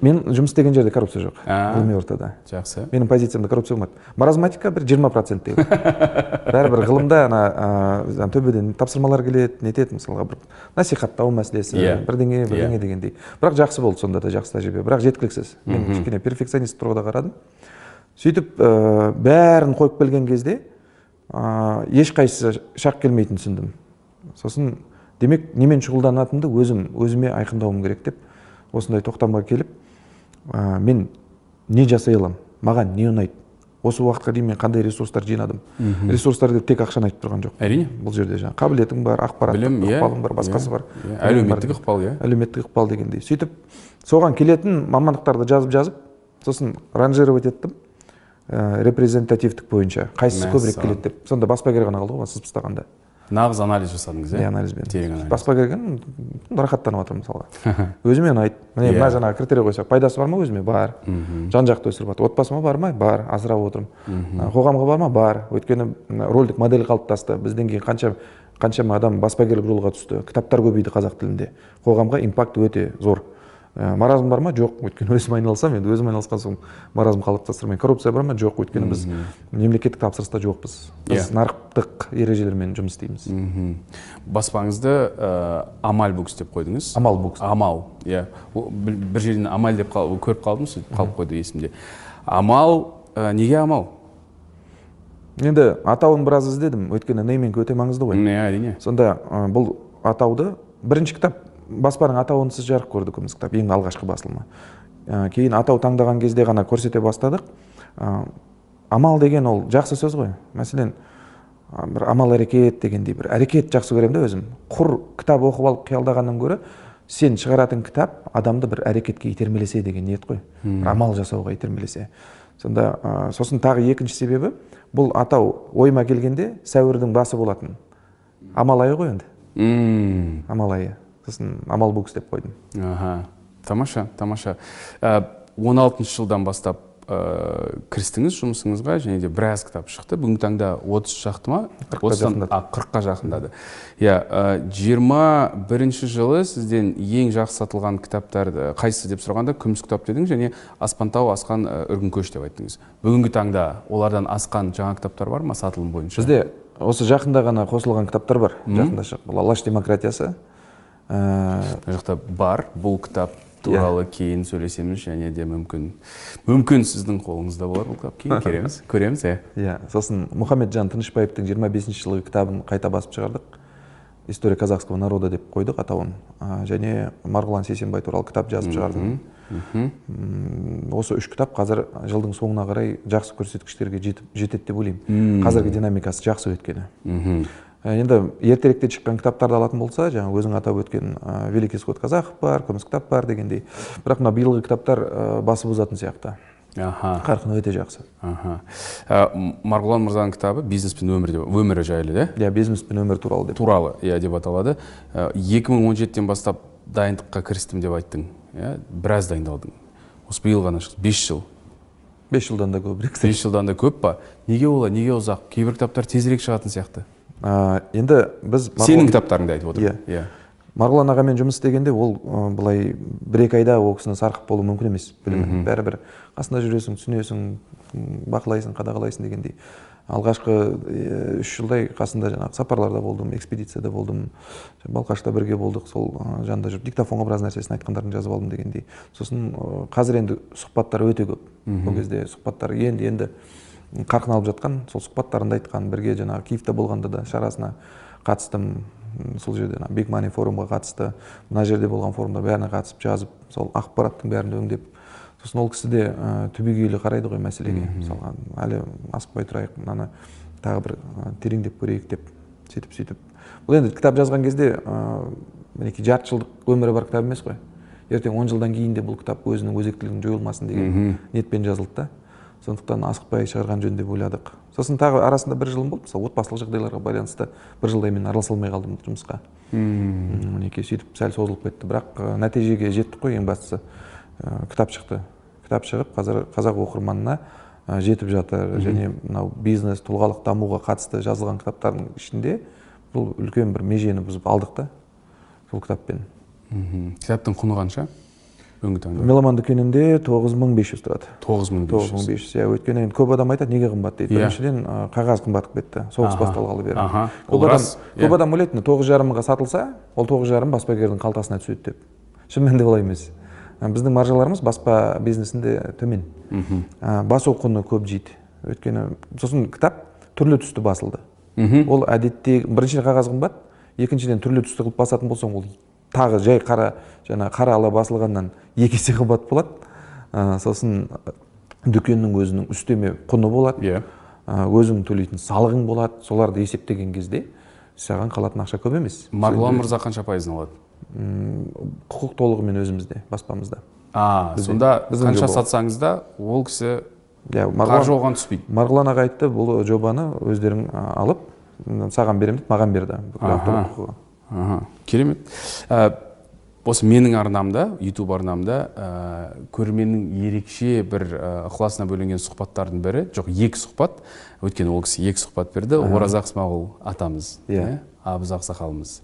Мен жұмыс істеген жерде коррупция жоқ ғылыми ортада. жақсы. Менің позициямда коррупция болмады маразматика бір жиырма проценттей бәрібір ғылымда ана төбеден тапсырмалар келеді нетеді мысалға бір насихаттау мәселесі Иә. бірдеңе Иә. бірдеңе дегендей. Бірақ жақсы болды сонда да жақсы тәжірибе. Бірақ жеткіліксіз. Мен кішкене перфекционист тұрғыда қарадым. Сөйтіп бәрін қойып келген кезде ә, ешқайсысы шақ келмейтінін түсіндім. Сосын демек немен шұғылданатынымды өзім өзіме айқындауым керек деп осындай тоқтамға келіп ә, мен не жасай аламын маған не ұнайды? Осы уақытқа дейін мен қандай ресурстар жинадым? Ресурстар деп тек ақшаны айтып тұрған жоқ әрине. Бұл жерде жаңағы қабілетің бар ақпараттық білім иә. ықпалың бар басқасы иә, бар. Иә. әлеуметтік ықпал иә. Әлеуметтік ықпал дегендей. Сөйтіп соған келетін мамандықтарды жазып жазып сосын ранжировать еттім. Ә, репрезентативтік бойынша. Қайсысы көбірек келеді деп. Сонда баспагер ғана қалды ғой сызып тастағанда нағыз анализ жасадыңыз иә иә? анализбен терең анализ. Баспагерген рахаттанып жатырмын мысалға? Өзіме ұнайды міне Иә. мына жаңағы критерий қойсақ пайдасы бар ма өзіме? Бар. Жан жақты өсіріп жатыр. Отбасыма бар ма? Бар. Асырап отырмын. Қоғамға бар ма? Бар. Өйткені рөлдік модель қалыптасты. Бізден кейін қанша қаншама адам баспагерлік жолға түсті. Кітаптар көбейді қазақ тілінде. Қоғамға импакт өте зор. Ә, маразм бар ма? Жоқ. Өйткені өзім айналысамын енді өзім айналысқан соң маразм қалыптастырмаймын коррупция бар ма? Жоқ. Өйткені біз мемлекеттік тапсырыста жоқпыз. Біз Иә. нарықтық ережелермен жұмыс істейміз. Мхм баспаңызды ә, амаль букс деп қойдыңыз. Амал букс амал. Иә. Бір бір жерден амаль деп қал- көріп қалдым сөйтіп қалып қойды есімде. Амал ә, неге амал? Енді атауын біраз іздедім. Өйткені нейминг өте маңызды ғой. Иә әрине. Сонда ә, бұл атауды бірінші кітап. Баспаның атауынсыз жарық көрді күміс кітап ең алғашқы басылымы. Ә, кейін атау таңдаған кезде ғана көрсете бастадық. Ә, амал деген ол жақсы сөз ғой. Мәселен ә, бір амал әрекет дегендей бір әрекет жақсы көремін да өзім. Құр кітап оқып алып қиялдағаннан гөрі сен шығаратын кітап адамды бір әрекетке итермелесе деген ниет қой. Бір амал жасауға итермелесе. Сонда ә, сосын тағы екінші себебі бұл атау ойыма келгенде сәуірдің басы болатын. Амал айы ғой енді. Мм, амал айы. Сосын амал букс деп қойдым. Аха тамаша тамаша. Ә, он алтыншы жылдан бастап ә, кірістіңіз жұмысыңызға және де біраз кітап шықты. Бүгінгі таңда отыз шақты ма? Қырыққа жақындады. иә ә, жиырма бірінші жылы сізден ең жақсы сатылған кітаптар ә, қайсысы деп сұрағанда күміс кітап дедіңіз және аспан тау асқан ә, үркін көш деп айттыңыз. Бүгінгі таңда олардан асқан жаңа кітаптар бар ма сатылым бойынша? Бізде осы жақында ғана қосылған кітаптар бар. Жақында алаш демократиясы ә, мына жақта бар. Бұл кітап туралы кейін сөйлесеміз және де мүмкін мүмкін сіздің қолыңызда болар бұл кітап. Кейін көреміз көреміз иә. Иә сосын мұхамеджан тынышбаевтың жиырма бесінші жылғы кітабын қайта басып шығардық. История казахского народа деп қойдық атауын. Және марғұлан сейсенбай туралы кітап жазып шығардым. осы үш кітап қазір жылдың соңына қарай жақсы көрсеткіштерге жетіп жетеді деп ойлаймын. Қазіргі динамикасы жақсы өйткені енді ертеректе шыққан кітаптарды алатын болса жаңа өзің атап өткен ә, великий исход казахов бар күміс кітап бар дегендей. Бірақ мына биылғы кітаптар ә, басы бұзатын сияқты. Аха. Қарқыны өте жақсы. Аха. Ә, марғұлан мырзаның кітабы бизнес пен өмір деп өмірі жайлы да? Иә бизнес пен өмір туралы деп. Туралы иә деп аталады. Ә, 2017-тен бастап дайындыққа кірістім деп айттың. Иә біраз дайындалдың. Осы биыл ғана шықты. Бес жыл. Бес жылдан да көбірек бес жылдан да көп па? Неге олай неге ұзақ? Кейбір кітаптар тезірек шығатын сияқты. Ә, енді біз сенің кітаптарыңды айтып отырмын. Иә. иә. Марғұлан ағамен жұмыс істегенде ол ә, былай бір екі айда ол кісіні сарқып болу мүмкін емес білімін бәрібір қасында жүресің түсінесің бақылайсың қадағалайсың дегендей. Алғашқы үш жылдай қасында жаңағы сапарларда болдым экспедицияда болдым балқашта бірге болдық сол жанында жүріп диктофонға біраз нәрсесін айтқандарын жазып алдым дегендей. Сосын қазір енді сұхбаттар өте көп. Ол кезде сұхбаттар енді енді қарқын алып жатқан сол сұхбаттарында айтқан бірге жаңағы киевте болғанда да шарасына қатыстым. Сол жерде ана биг мани форумға қатысты мына жерде болған форумдар бәріне қатысып жазып сол ақпараттың бәрін өңдеп сосын ол кісі де ә, түбегейлі қарайды ғой мәселеге. Мысалға әлі асықпай тұрайық мынаны тағы бір ә, тереңдеп көрейік деп сөйтіп сөйтіп. Бұл енді кітап жазған кезде ә, мінекей жарты жылдық өмірі бар кітап емес қой. Ертең он жылдан кейін де бұл кітап өзінің өзектілігін жойылмасын деген ниетпен жазылды да. Сондықтан асықпай шығарған жөн деп ойладық. Сосын тағы арасында бір жылым болды. Мысалы отбасылық жағдайларға байланысты бір жылдай мен араласа алмай қалдым жұмысқа М, мінекей сөйтіп сәл созылып кетті. Бірақ ә, нәтижеге жеттік қой ең бастысы. Ә, кітап шықты. Кітап шығып қазір қазақ оқырманына ә, жетіп жатыр. Және мынау бизнес тұлғалық дамуға қатысты жазылған кітаптардың ішінде бұл үлкен бір межені бұзып алдық та сол кітаппен. Кітаптың құны қанша? Бүгінгі таңда меломан дүкенінде тоғыз мың бес жүз тұрады. тоғыз мың тоғыз мың бес жүз иә өйткені енді көп адам айтады неге қымбат дейді. Біріншіден қағаз қымбаттап кетті соғыс басталғалы бері. көп адам көп адам ойлайды тоғыз жарым мыңға сатылса ол тоғыз жарым баспагердің қалтасына түседі деп. Шын мәнінде олай емес. Біздің маржаларымыз баспа бизнесінде төмен. Басу құны көп жейді. Өйткені сосын кітап түрлі түсті басылды. Ол әдетте біріншіден қағаз қымбат екіншіден түрлі түсті қылып басатын болсаң ол тағы жай қара жаңа қара ала басылғаннан екі есе қымбат болады. Ә, сосын дүкеннің өзінің үстеме құны болады. Иә. Yeah. өзің төлейтін салығың болады. Соларды есептеген кезде саған қалатын ақша көп емес. Марғұлан мырза қанша пайызын алады? Құқық толығымен өзімізде баспамызда. А сонда қанша сатсаңыз да ол кісі иә қаржы оған түспейді. Марғұлан аға айтты бұл жобаны өздерің алып саған беремін деп маған берді. Керемет. Ә, осы менің арнамда ютуб арнамда ә, көрерменнің ерекше бір ә, ықыласына бөленген сұхбаттардың бірі жоқ екі сұхбат. Өйткені ол кісі екі сұхбат берді. Оразақ смағұл атамыз иә. абыз ақсақалымыз.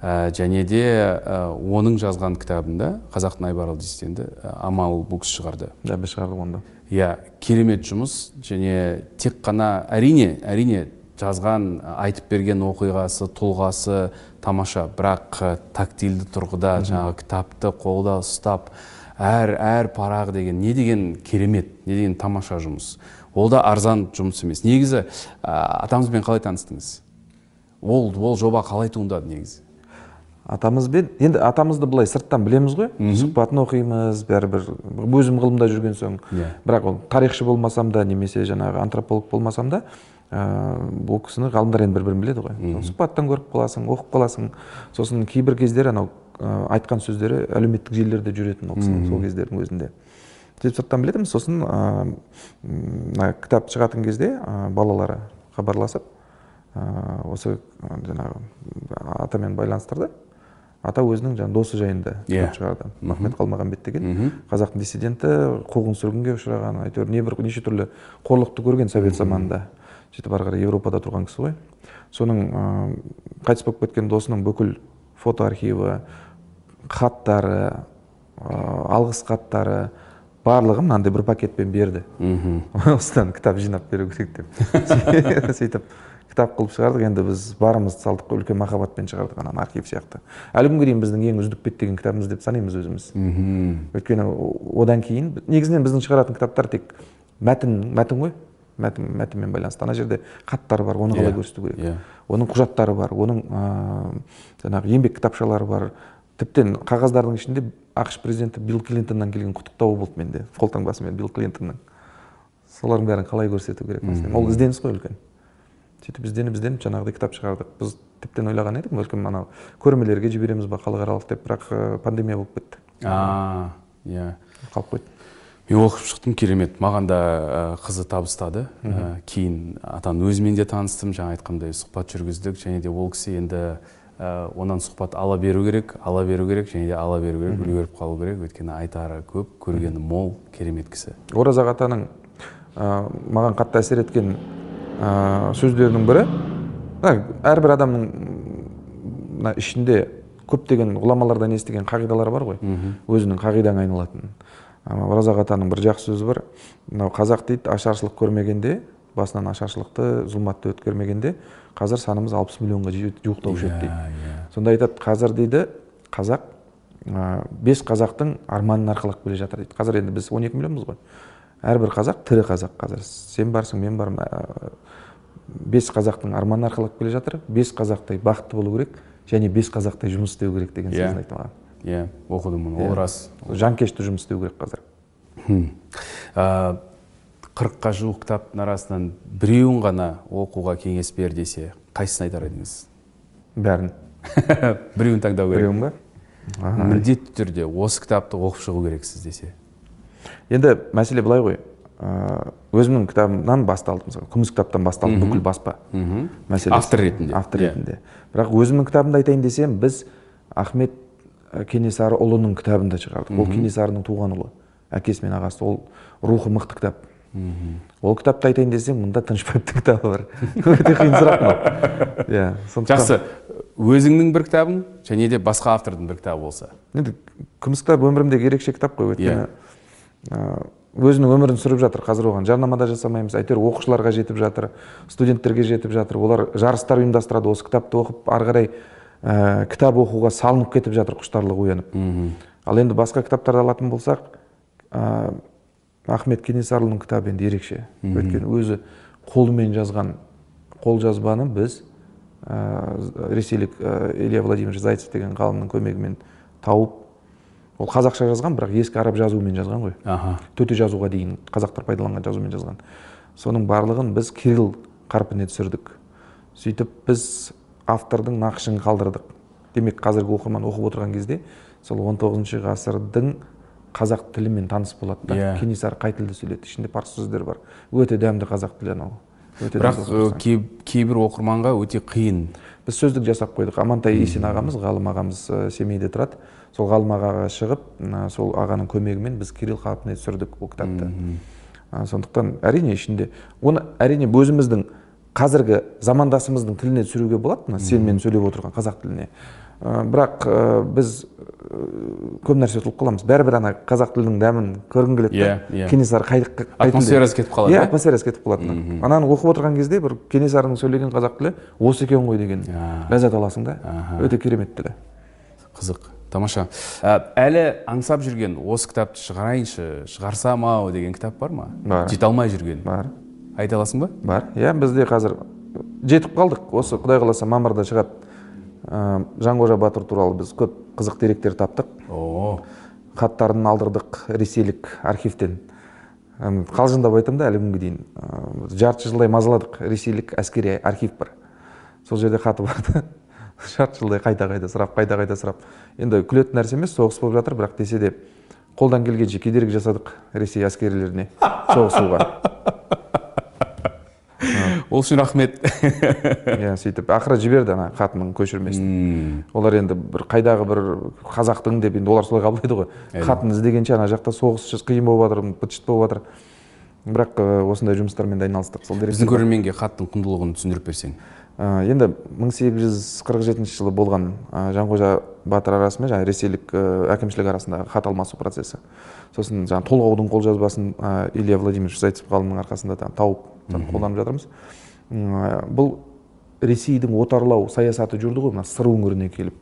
Ә, және де ә, оның жазған кітабында қазақтың айбарлы диссиденті амал кісі шығарды. Иә біз шығардық оны иә керемет жұмыс. Және тек қана әрине әрине жазған айтып берген оқиғасы тұлғасы тамаша. Бірақ тактильді тұрғыда жаңағы кітапты қолда ұстап әр әр парағы деген не деген керемет не деген тамаша жұмыс. Ол да арзан жұмыс емес. Негізі атамызбен қалай таныстыңыз? Ол ол жоба қалай туындады негізі? Атамызбен енді атамызды былай сырттан білеміз ғой. Сұхбатын оқимыз бәрібір өзім ғылымда жүрген соң. Yeah. бірақ ол тарихшы болмасам да немесе жаңағы антрополог болмасам да бұл кісіні ғалымдар енді бір бірін біледі ғой. Сұхбаттан көріп қаласың оқып қаласың. Сосын кейбір кездері анау айтқан сөздері әлеуметтік желілерде жүретін ол кісінің сол кездердің өзінде. Сөйтіп сырттан білетінбіз сосын мына кітап шығатын кезде балалары хабарласып осы жаңағы атамен байланыстырды. Ата өзінің жаңағы досы жайында yeah. шығарды. Махмет қалмағанбет деген қазақтың диссиденті қуғын сүргінге ұшыраған әйтеуір небір неше түрлі қорлықты көрген совет заманында. Сөйтіп ары қарай европада тұрған кісі ғой. Соның ә, қайтыс болып кеткен досының бүкіл фото архиві хаттары ә, алғыс хаттары барлығын мынандай бір пакетпен берді. Осыдан кітап жинап беру керек деп. Сөйтіп кітап қылып шығардық. Енді біз барымызды салдық қой үлкен махаббатпен шығардық ананы архив сияқты. Әлі күнге дейін біздің ең үздік беттеген кітабымыз деп санаймыз өзіміз. Өйткені одан кейін негізінен біздің шығаратын кітаптар тек мәтін мәтін ғой. Мәтін мәтінмен байланысты. Ана жерде хаттар бар оны қалай yeah. көрсету керек? yeah. оның құжаттары бар оның жаңағы еңбек кітапшалары бар. Тіптен қағаздардың ішінде ақш президенті билл клинтоннан келген құттықтауы болды менде қолтаңбасымен билл клинтонның солардың бәрін қалай көрсету керек ол ізденіс қой үлкен. Сөйтіп ізденіп ізденіп жаңағыдай кітап шығардық. Біз тіптен ойлаған едік бәлкім анау көрмелерге жібереміз ба халықаралық деп бірақ пандемия болып кетті. Иә. Қалып қойды мен оқып шықтым керемет. Маған да қызы табыстады. Ә, кейін атаның өзімен де таныстым. Жаңа айтқандай сұхбат жүргіздік және де ол кісі енді ә, онан сұхбат ала беру керек ала беру керек және де ала беру керек үлгеріп қалу керек. Өйткені айтары көп көргені мол керемет кісі. Оразақ атаның ә, маған қатты әсер еткен ә, сөздерінің бірі әрбір адамның мына ішінде көптеген ғұламалардан естіген қағидалар бар ғой. Өзінің қағидаң айналатын. Оразақ атаның бір жақсы сөзі бар. Мынау қазақ дейді ашаршылық көрмегенде басынан ашаршылықты зұлматты өткермегенде қазір санымыз алпыс миллионға жуықтаушы еді дейді. иә, иә. сонда айтады қазір дейді қазақ бес қазақтың арманын арқалап келе жатыр дейді. Қазір енді біз 12 миллионбыз ғой. Әрбір қазақ тірі қазақ қазір. Сен барсың мен бармын. Бес қазақтың арманын арқалап келе жатыр. Бес қазақтай бақытты болу керек және бес қазақтай жұмыс істеу керек деген сөзін айтты маған. Иә оқыдым оны. Ол рас. Жанкешті жұмыс істеу керек қазір. Қырыққа жуық кітаптың арасынан біреуін ғана оқуға кеңес бер десе қайсысын айтар едіңіз? Бәрін. біреуін таңдау керек. Біреуін ба? Міндетті түрде осы кітапты оқып шығу керексіз десе. Енді мәселе былай ғой. Өзімнің кітабымнан басталды мысалы. Күміс кітаптан басталды бүкіл баспа мәселесі. Автор ретінде. Автор иә. ретінде. Бірақ өзімнің кітабымды айтайын десем біз ахмет кенесары ұлының кітабын да шығардық ол кенесарының туған ұлы. Әкесі мен ағасы ол рухы мықты кітап. Ол кітапты айтайын десем мында тынышбаевтың кітабы бар. Өте қиын сұрақ мынау. Иә жақсы. Өзіңнің бір кітабың және де басқа автордың бір кітабы болса? Енді күміс кітап өмірімдегі ерекше кітап қой өйткені ә, өзінің өмірін сүріп жатыр. Қазір оған жарнама да жасамаймыз. Әйтеуір оқушыларға жетіп жатыр студенттерге жетіп жатыр. Олар жарыстар ұйымдастырады. Осы кітапты оқып ары қарай ә, кітап оқуға салынып кетіп жатыр құштарлығы оянып. Ал енді басқа кітаптарды алатын болсақ ә, ахмет кенесарұлының кітабы енді ерекше. Өйткені өзі қолымен жазған қолжазбаны біз ә, ресейлік ә, илья владимирович зайцев деген ғалымның көмегімен тауып ол қазақша жазған бірақ ескі араб жазуымен жазған ғой. Аха. Төте жазуға дейін қазақтар пайдаланған жазумен жазған. Соның барлығын біз кирилл қарпіне түсірдік. Сөйтіп біз автордың нақышын қалдырдық. Демек қазіргі оқырман оқып отырған кезде сол 19 ғасырдың қазақ тілімен таныс болады да. Иә. кенесары қай тілде сөйледі? Ішінде парсы сөздер бар. Өте дәмді қазақ тілі анау. Бірақ кейбір оқырманға өте қиын. Біз сөздік жасап қойдық. Амантай есен ағамыз ғалым ағамыз ә, семейде тұрады. Сол ғалым ағаға шығып сол ағаның көмегімен біз кирилл қарпіне түсірдік бұл кітапты сондықтан әрине ішінде оны әрине өзіміздің қазіргі замандасымыздың тіліне түсіруге болады мына сенімен сөйлеп отырған қазақ тіліне. Ә, бірақ ә, біз көп нәрсе ұтылып қаламыз. Бәрібір ана қазақ тілінің дәмін көргің келеді Иә, да? Иә. кенесары қай, қай тілде? Атмосферасы кетіп қалады, иә иә? атмосферасы кетіп қалады ананы оқып отырған кезде бір кенесарының сөйлеген қазақ тілі осы екен ғой деген ләззат аласың да? Өте керемет тілі қызық. Тамаша. Ә, әлі аңсап жүрген осы кітапты шығарайыншы шығарсам ау деген кітап бар ма? Бар. жете алмай жүрген. Бар. Айта аласың ба? Бар. Иә бізде қазір жетіп қалдық. Осы құдай қаласа мамырда шығады. Ә, жанқожа батыр туралы біз көп қызық деректер таптық. О. Хаттарын алдырдық ресейлік архивтен. Қалжыңдап айтамын да әлі күнге дейін. Ә, жарты жылдай мазаладық. Ресейлік әскери архив бар. Сол жерде хаты бар да. Жарты жылдай қайта қайта сұрап қайта қайта сұрап. Енді күлетін нәрсе емес соғыс болып жатыр. Бірақ десе де қолдан келгенше кедергі жасадық ресей әскерилеріне соғысуға. Ол үшін рахмет иә сөйтіп ақыры жіберді ана хатының көшірмесін. Олар енді бір қайдағы бір қазақтың деп енді олар солай қабылдайды ғой. Хатын іздегенше ана жақта соғыс қиын болып жатыр быт шыт болып жатыр. Бірақ осындай жұмыстармен де айналыстық сол біздің көрерменге хаттың құндылығын түсіндіріп берсең. Енді 1847 жылы болған жанқожа батыр арасымен жаңағы ресейлік әкімшілік арасындағы хат алмасу процесі. Сосын жаңағы толғаудың қолжазбасын илья владимирович зайцев ғалымның арқасында та- тауып қолданып жатырмыз. Бұл ресейдің отарлау саясаты жүрді ғой мына сыр өңіріне келіп.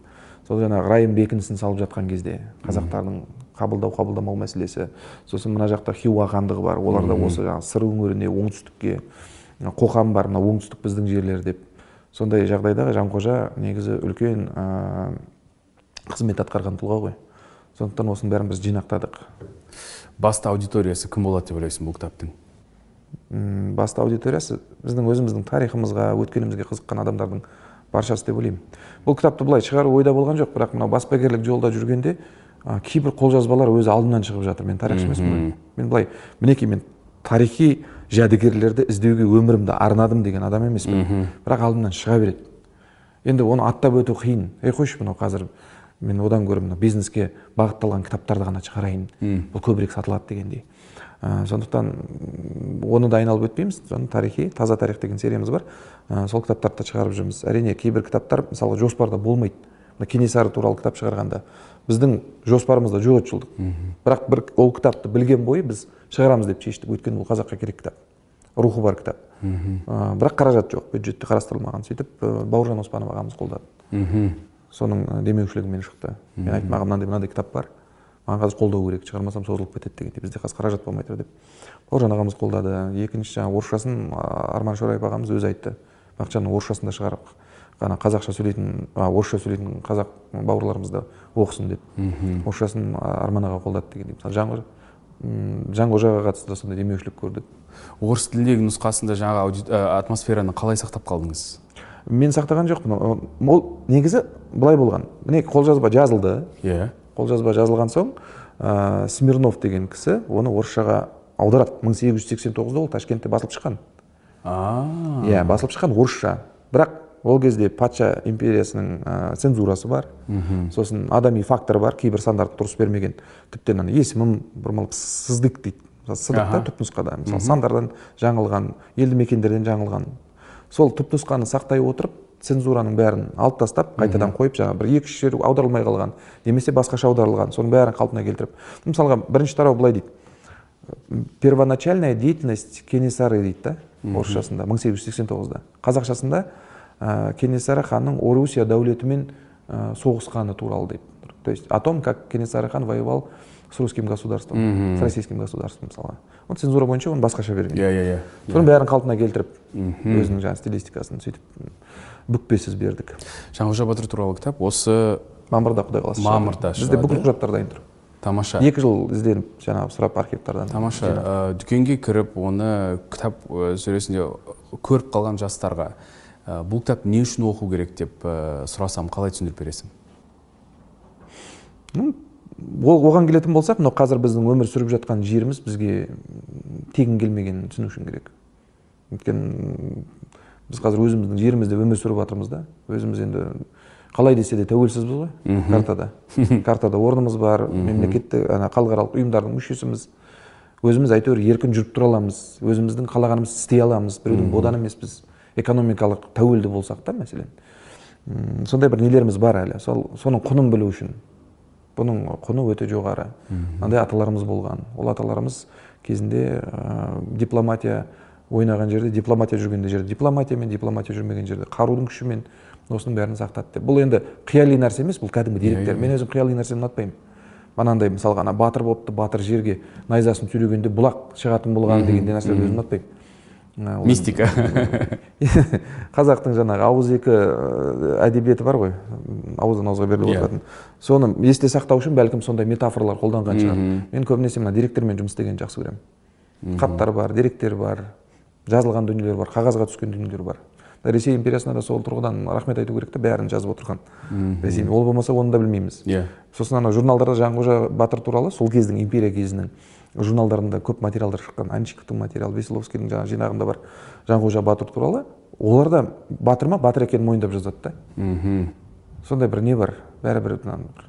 Сол жаңағы райым бекінісін салып жатқан кезде қазақтардың қабылдау қабылдамау мәселесі. Сосын мына жақта хиуа хандығы бар. Олар да осы жаңағы сыр өңіріне оңтүстікке қоқан бар мына оңтүстік біздің жерлер деп. Сондай жағдайда жанқожа негізі үлкен ә, қызмет атқарған тұлға ғой. Сондықтан осының бәрін біз жинақтадық. Басты аудиториясы кім болады деп ойлайсың бұл кітаптың? Басты аудиториясы біздің өзіміздің тарихымызға өткенімізге қызыққан адамдардың баршасы деп ойлаймын. Бұл кітапты былай шығару ойда болған жоқ бірақ мынау баспагерлік жолда жүргенде ә, кейбір қолжазбалар өзі алдымнан шығып жатыр. Мен тарихшы емеспін ғой. Мен былай мінекей мен тарихи жәдігерлерді іздеуге өмірімді арнадым деген адам емеспін. Бірақ алдымнан шыға береді. Енді оны аттап өту қиын. Ей қойшы мынау қазір мен одан гөрі мына бизнеске бағытталған кітаптарды ғана шығарайын. Бұл көбірек сатылады дегендей. Ә, сондықтан м, оны да айналып өтпейміз. Соны тарихи таза тарих деген сериямыз бар. Ә, сол кітаптарды да шығарып жүрміз. Әрине кейбір кітаптар мысалға жоспарда болмайды. Мына кенесары туралы кітап шығарғанда біздің жоспарымызда жоқ еді жылдық бірақ бір ол кітапты білген бойы біз шығарамыз деп шештік. Өйткені бұл қазаққа керек кітап. Рухы бар кітап. Ә, бірақ қаражат жоқ. Бюджетте қарастырылмаған сөйтіп ә, бауыржан оспанов ағамыз қолдады. Соның демеушілігімен шықты. Мен айттым ағам мынандай мынандай кітап бар. Маған қазір қолдау керек шығармасам созылып кетеді дегенде бізде қазір қаражат болмай тұр деп бауыржан ағамыз қолдады. Екінші жаңағы орысшасын арман шораев ағамыз өзі айтты. Бақытжанның орысшасын да шығарып ғана қазақша сөйлейтін орысша сөйлейтін қазақ бауырларымыз да оқысын деп. Орысшасын арман аға қолдады дегендей. Мысалы м, жанқожаға қатысты да сондай демеушілік көрдік. Орыс тіліндегі нұсқасында жаңағы атмосфераны қалай сақтап қалдыңыз? Мен сақтаған жоқпын. Ол негізі былай болған. Міне қолжазба жазылды. Иә. Қолжазба жазылған соң ә, смирнов деген кісі оны орысшаға аударады. 1889-да ол ташкентте басылып шыққан. Иә басылып шыққан орысша. Бірақ ол кезде патша империясының ә, цензурасы бар. Сосын адами фактор бар кейбір сандарды дұрыс бермеген. Тіптен ана есімім бұрмалап сыздық дейді. Сыдық та түпнұсқада мысалы сандардан жаңылған елді мекендерден жаңылған. Сол түпнұсқаны сақтай отырып цензураның бәрін алып тастап қайтадан қойып жаңағы бір екі үш жер аударылмай қалған немесе басқаша аударылған соның бәрін қалпына келтіріп. Мысалға бірінші тарау былай дейді. Первоначальная деятельность кенесары дейді да орысшасында мың сегіз жүз сексен тоғызда. Қазақшасында ә, кенесары ханның орусия дәулетімен ә, соғысқаны туралы дейді то есть о том как кенесары хан воевал с русским государством с российским государством мысалға. Вот цензура бойынша оны басқаша берген. Иә иә иә. Соның бәрін қалпына келтіріп өзінің жаңағы стилистикасын сөйтіп. Бүкпесіз бердік. Жанғожа батыр туралы кітап осы мамырда құдай қаласа шығады. Мамырда бізде бүкіл құжаттар дайын тұр тамаша. Екі жыл ізденіп жаңағы сұрап архивтардан тамаша Ә, дүкенге кіріп оны кітап ә, сөресінде көріп қалған жастарға ә, бұл кітап не үшін оқу керек деп ә, сұрасам қалай түсіндіріп бересің? Ну, ол оған келетін болсақ мынау қазір біздің өмір сүріп жатқан жеріміз бізге тегін келмегенін түсіну үшін керек. Өйткені біз қазір өзіміздің жерімізде өмір сүріп жатырмыз да. Өзіміз енді қалай десе де тәуелсізбіз ғой. Картада. Картада орнымыз бар мемлекеттік ана халықаралық ұйымдардың мүшесіміз. Өзіміз әйтеуір еркін жүріп тұра аламыз өзіміздің қалағанымызды істей аламыз біреудің боданы емеспіз. Экономикалық тәуелді болсақ та мәселен. Сондай бір нелеріміз бар әлі. Сол соның құнын білу үшін. Бұның құны өте жоғары. Мынандай аталарымыз болған. Ол аталарымыз кезінде ә, дипломатия ойнаған жерде дипломатия жүрген жерде дипломатиямен дипломатия жүрмеген жерде қарудың күшімен осының бәрін сақтады деп. Бұл енді қияли нәрсе емес бұл кәдімгі деректер. мен өзім қияли нәрсені ұнатпаймын. Анандай мысалға ана батыр болыпты батыр жерге найзасын сүйрегенде бұлақ шығатын болған дегендей нәрселерді өзім ұнатпаймын. Мистика. Қазақтың жаңағы ауыз екі әдебиеті бар ғой. Ауыздан ауызға беріліп Иә. отыратын. Соны есте сақтау үшін бәлкім сондай метафоралар қолданған шығар. Мен көбінесе мына деректермен жұмыс істегенді жақсы көремін. Хаттар бар деректер бар. Жазылған дүниелер бар қағазға түскен дүниелер бар. Ресей империясына да сол тұрғыдан рахмет айту керек та бәрін жазып отырған ресей. Ол болмаса оны да білмейміз. Иә. Сосын ана журналдарда жанқожа батыр туралы сол кездің империя кезінің журналдарында көп материалдар шыққан анчиковтың материалы веселовскийдің жаңағы жинағында бар жанқожа батыр туралы олар да батыр ма? Батыр екенін мойындап жазады да. Мхм. Сондай бір не бар? Бәрібір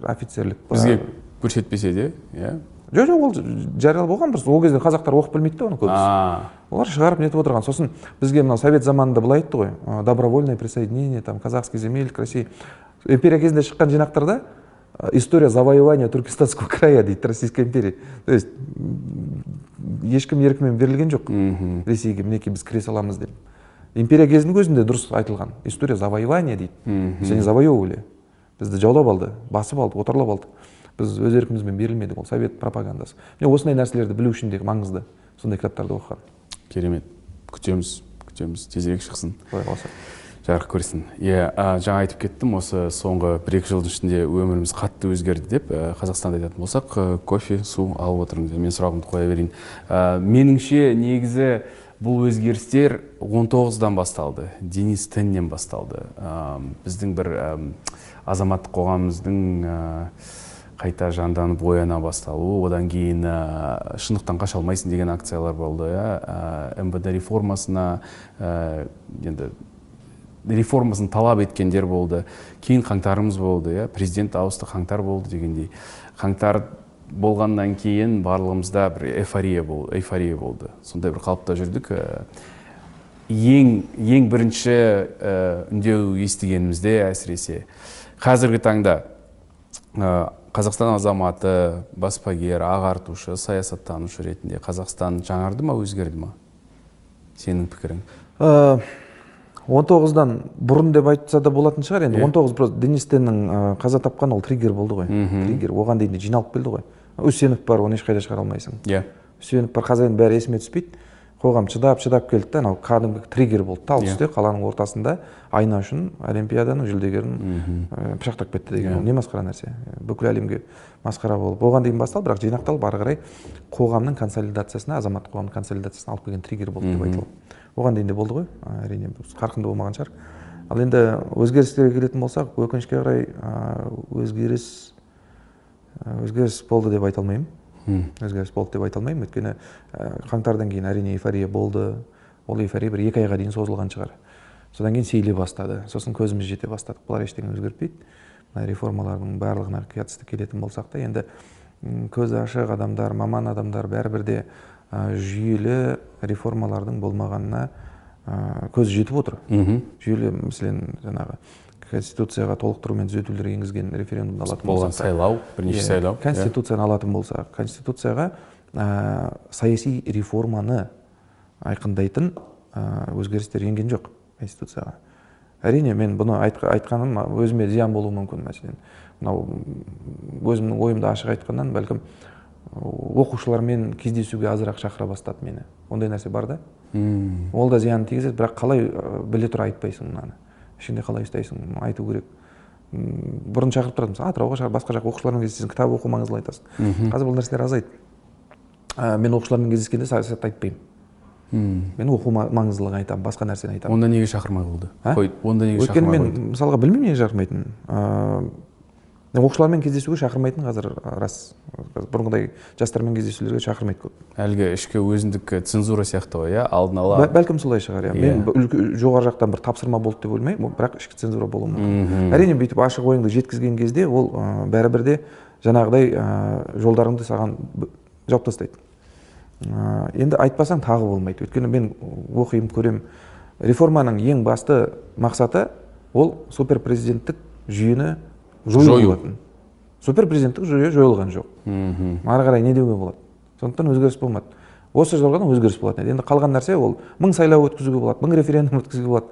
офицерлік бізге көрсетпесе де иә. Жоқ жоқ ол жариялы болған просто ол кезде қазақтар оқып білмейді да оны көбісі. Олар шығарып нетіп отырған. Сосын бізге мынау совет заманында былай айтты ғой добровольное присоединение там казахских земель к россии. Империя кезінде шыққан жинақтарда история завоевания туркестанского края дейді российской империи. То есть ешкім еркімен берілген жоқ. Ресейге мінекей біз кіре саламыз деп. Империя кезінің өзінде дұрыс айтылған. История завоевания дейді. Они завоевывали. Бізді жаулап алды басып алды отарлап алды. Біз өз еркімізбен берілмедік ол совет пропагандасы. Міне осындай нәрселерді білу үшін де маңызды сондай кітаптарды оқыған. Керемет. Күтеміз күтеміз. Тезірек шықсын. Құдай қаласа. Жарық көрсін. Иә жаңа айтып кеттім осы соңғы бір екі жылдың ішінде өміріміз қатты өзгерді деп ә, қазақстанда айтатын болсақ ә, кофе су алып отырыңыз. Мен сұрағымды қоя берейін. Ә, меніңше негізі бұл өзгерістер 19-дан басталды. Денис теннен басталды. Ә, біздің бір ә, азаматтық қоғамымыздың қайта жанданып ояна басталуы одан кейін ә, шындықтан қаша алмайсың деген акциялар болды иә. Ә, мвд реформасына ә, енді реформасын талап еткендер болды. Кейін қаңтарымыз болды иә. Президент ауысты қаңтар болды дегендей. Қаңтар болғаннан кейін барлығымызда бір эйфория болды эйфория болды. Сондай бір қалыпта жүрдік. Ең ең бірінші үндеу естігенімізде әсіресе қазіргі таңда қазақстан азаматы баспагер ағартушы саясаттанушы ретінде қазақстан жаңарды ма өзгерді ма? Сенің пікірің. Ә, 19-дан бұрын деп айтса да болатын шығар енді. 19 просто денис теннің ә, қаза тапқан ол триггер болды ғой. Триггер. Оған дейін де жиналып келді ғой. Үсенов бар оны ешқайда шығара алмайсың. Иә үсенов бар қазір енді бәрі есіме түспейді. Қоғам шыдап шыдап келді да анау кәдімгі триггер болды тал түсте қаланың ортасында айна үшін олимпиаданың жүлдегерін ә, пышақтап кетті деген ол не масқара нәрсе? Бүкіл әлемге масқара болып оған дейін басталды бірақ жинақталып ары қарай қоғамның консолидациясына азаматтық қоғамның консолидациясына алып келген триггер болды деп айтылады. Оған дейін де болды ғой. Ә, әрине қарқынды болмаған шығар. Ал енді өзгерістерге келетін болсақ өкінішке қарай өзгеріс өзгеріс болды деп айта алмаймын. Өзгеріс болды деп айта алмаймын. Өйткені ә, қаңтардан кейін әрине эйфория болды. Ол эйфория бір екі айға дейін созылған шығар. Содан кейін сейіле бастады. Сосын көзіміз жете бастадық бұлар ештеңе өзгертпейді. Мына реформалардың барлығына қатысты келетін болсақ та енді көзі ашық адамдар маман адамдар бәрібір де ә, жүйелі реформалардың болмағанына ә, көзі жетіп отыр. Жүйелі мәселен жаңағы конституцияға толықтыру мен түзетулер енгізген референдумды алатын болған сайлау бірнеше иә, сайлау конституцияны алатын болсақ конституцияға ә, саяси реформаны айқындайтын ә, өзгерістер енген жоқ конституцияға. Әрине мен бұны айтқа- айтқаным өзіме зиян болуы мүмкін мәселен. Мынау өзімнің ойымды ашық айтқаннан бәлкім оқушылармен кездесуге азырақ шақыра бастады мені. Ондай нәрсе бар да? Ол да зиянын тигізеді бірақ қалай біле тұра айтпайсың мынаны? Ішіңде қалай ұстайсың айту керек. Бұрын шақырып тұрады мысалы атырауға шақыр басқа жақ оқушылармен кездесесің кітап оқу маңыздылы айтасың қазір бұл нәрселер азайды. Ә, мен оқушылармен кездескенде саясатты айтпаймын. Мен оқу ма- маңыздылығын айтамын басқа нәрсені айтамын. Онда неге шақырмай қойды онда неге өйткені мен мысалға білмеймін неге шақырмайтынын. Оқушылармен кездесуге шақырмайтын қазір рас. Бұрынғыдай жастармен кездесулерге шақырмайды көп. Әлгі ішкі өзіндік цензура сияқты ғой иә? Алдын ала. Бә- бәлкім солай шығар иә. Иә. мен үлкен- жоғары жақтан бір тапсырма болды деп ойлаймын ол бірақ ішкі цензура болуы мүмкін. Әрине бүйтіп ашық ойыңды жеткізген кезде ол ә, бәрібір де жаңағыдай ә, жолдарыңды саған жауып тастайды. Ә, енді айтпасаң тағы болмайды. Өйткені мен оқимын көремін реформаның ең басты мақсаты ол суперпрезиденттік жүйені жою. Болатын суперпрезиденттік жүйе жойылған жоқ. Мхм. Ары қарай не деуге болады. Сондықтан өзгеріс болмады. Осы жылы ғана өзгеріс болатын еді. Енді қалған нәрсе ол мың сайлау өткізуге болады мың референдум өткізуге болады.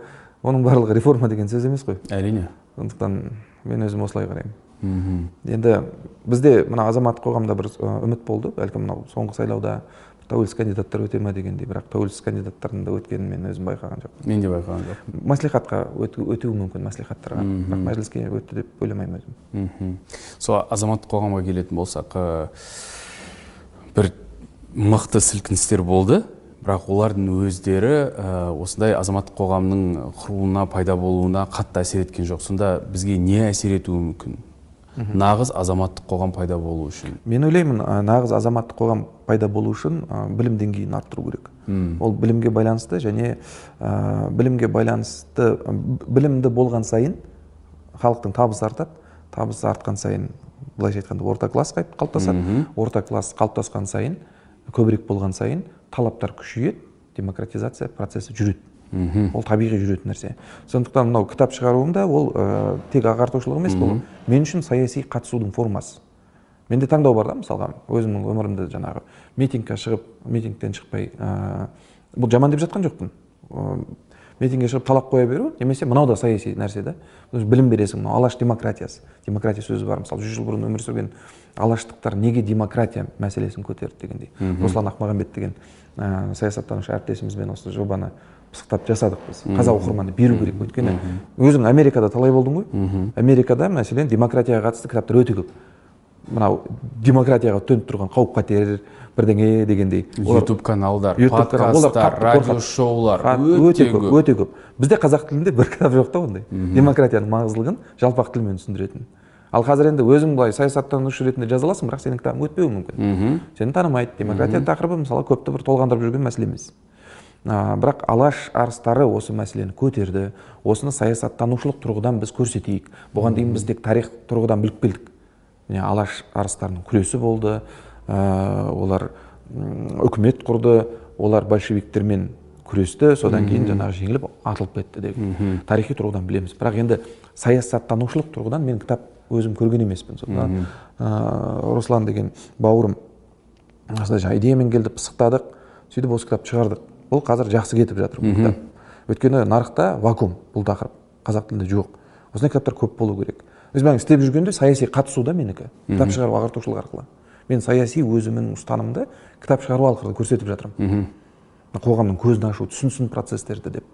Оның барлығы реформа деген сөз емес қой. Әрине. Сондықтан мен өзім осылай қараймын. Мхм. Енді бізде мына азаматтық қоғамда бір үміт болды. Бәлкім мынау соңғы сайлауда тәуелсіз кандидаттар өте ма дегендей бірақ тәуелсіз кандидаттардың да өткенін мен өзім байқаған жоқпын. Мен де байқаған жоқпын. Мәслихатқа өту- өтуі мүмкін мәслихаттарға бірақ мәжіліске өтті деп ойламаймын өзім. Сол азаматтық қоғамға келетін болсақ ы, бір мықты сілкіністер болды. Бірақ олардың өздері ы, осындай азаматтық қоғамның құруына пайда болуына қатты әсер еткен жоқ. Сонда бізге не әсер етуі мүмкін? Нағыз азаматтық қоғам пайда болу үшін. Мен ойлаймын ә, нағыз азаматтық қоғам пайда болу үшін ә, білім деңгейін арттыру керек. Ол білімге байланысты және ә, білімге байланысты ә, білімді болған сайын халықтың табысы артады. Табысы артқан сайын былайша айтқанда орта класс қалыптасады. Орта класс қалыптасқан сайын көбірек болған сайын талаптар күшейеді демократизация процесі жүреді. Ол табиғи жүретін нәрсе. Сондықтан мынау кітап шығаруым да ол ә, тек ағартушылық емес бұл. Мен үшін саяси қатысудың формасы. Менде таңдау бар да мысалға. Өзімнің өмірімді жаңағы митингке шығып митингтен шықпай ә, бұл жаман деп жатқан жоқпын. Ә, митингке шығып талап қоя беру немесе мынау да саяси нәрсе да. Білім бересің мынау алаш демократиясы. Демократия сөзі бар мысалы жүз жыл бұрын өмір сүрген алаштықтар неге демократия мәселесін көтерді дегендей. Руслан ақмағамбет деген ә, саясаттанушы әріптесімізбен осы жобаны пысықтап жасадық біз. Қазақ оқырманына беру керек өйткені өзің америкада талай болдың ғой. Америкада мәселен демократияға қатысты кітаптар өте көп. Мынау демократияға төніп тұрған қауіп қатер бірдеңе дегендей. Ютуб каналдар подкасттар радио шоулар өте көп өте көп. Бізде қазақ тілінде бір кітап жоқ та ондай. Демократияның маңыздылығын жалпақ тілмен түсіндіретін. Ал қазір енді өзің былай саясаттанушы ретінде жаза аласың бірақ сенің кітабың өтпеуі мүмкін. Сені танымайды. Демократия тақырыбы мысалы көпті бір толғандырып жүрген мәселе емес. А, бірақ алаш арыстары осы мәселені көтерді. Осыны саясаттанушылық тұрғыдан біз көрсетейік. Бұған дейін біз тек тарих тұрғыдан біліп келдік. Міне алаш арыстарының күресі болды. Ә, олар үкімет құрды. Олар большевиктермен күресті. Содан кейін жаңағы жеңіліп атылып кетті деген тарихи тұрғыдан білеміз. Бірақ енді саясаттанушылық тұрғыдан мен кітап өзім көрген емеспін сондықтан ә, руслан деген бауырым осындай жаңағы идеямен келді пысықтадық. Сөйтіп осы кітапты шығардық. Бұл қазір жақсы кетіп жатыр бұл кітап өйткені нарықта вакуум бұл тақырып. Қазақ тілінде жоқ. Осындай кітаптар көп болу керек. Өзім істеп жүргенде саяси қатысу да менікі. Кітап шығару ағартушылық арқылы. Мен саяси өзімнің ұстанымды кітап шығару арқылы көрсетіп жатырмын. Қоғамның көзін ашу түсінсін процестерді деп.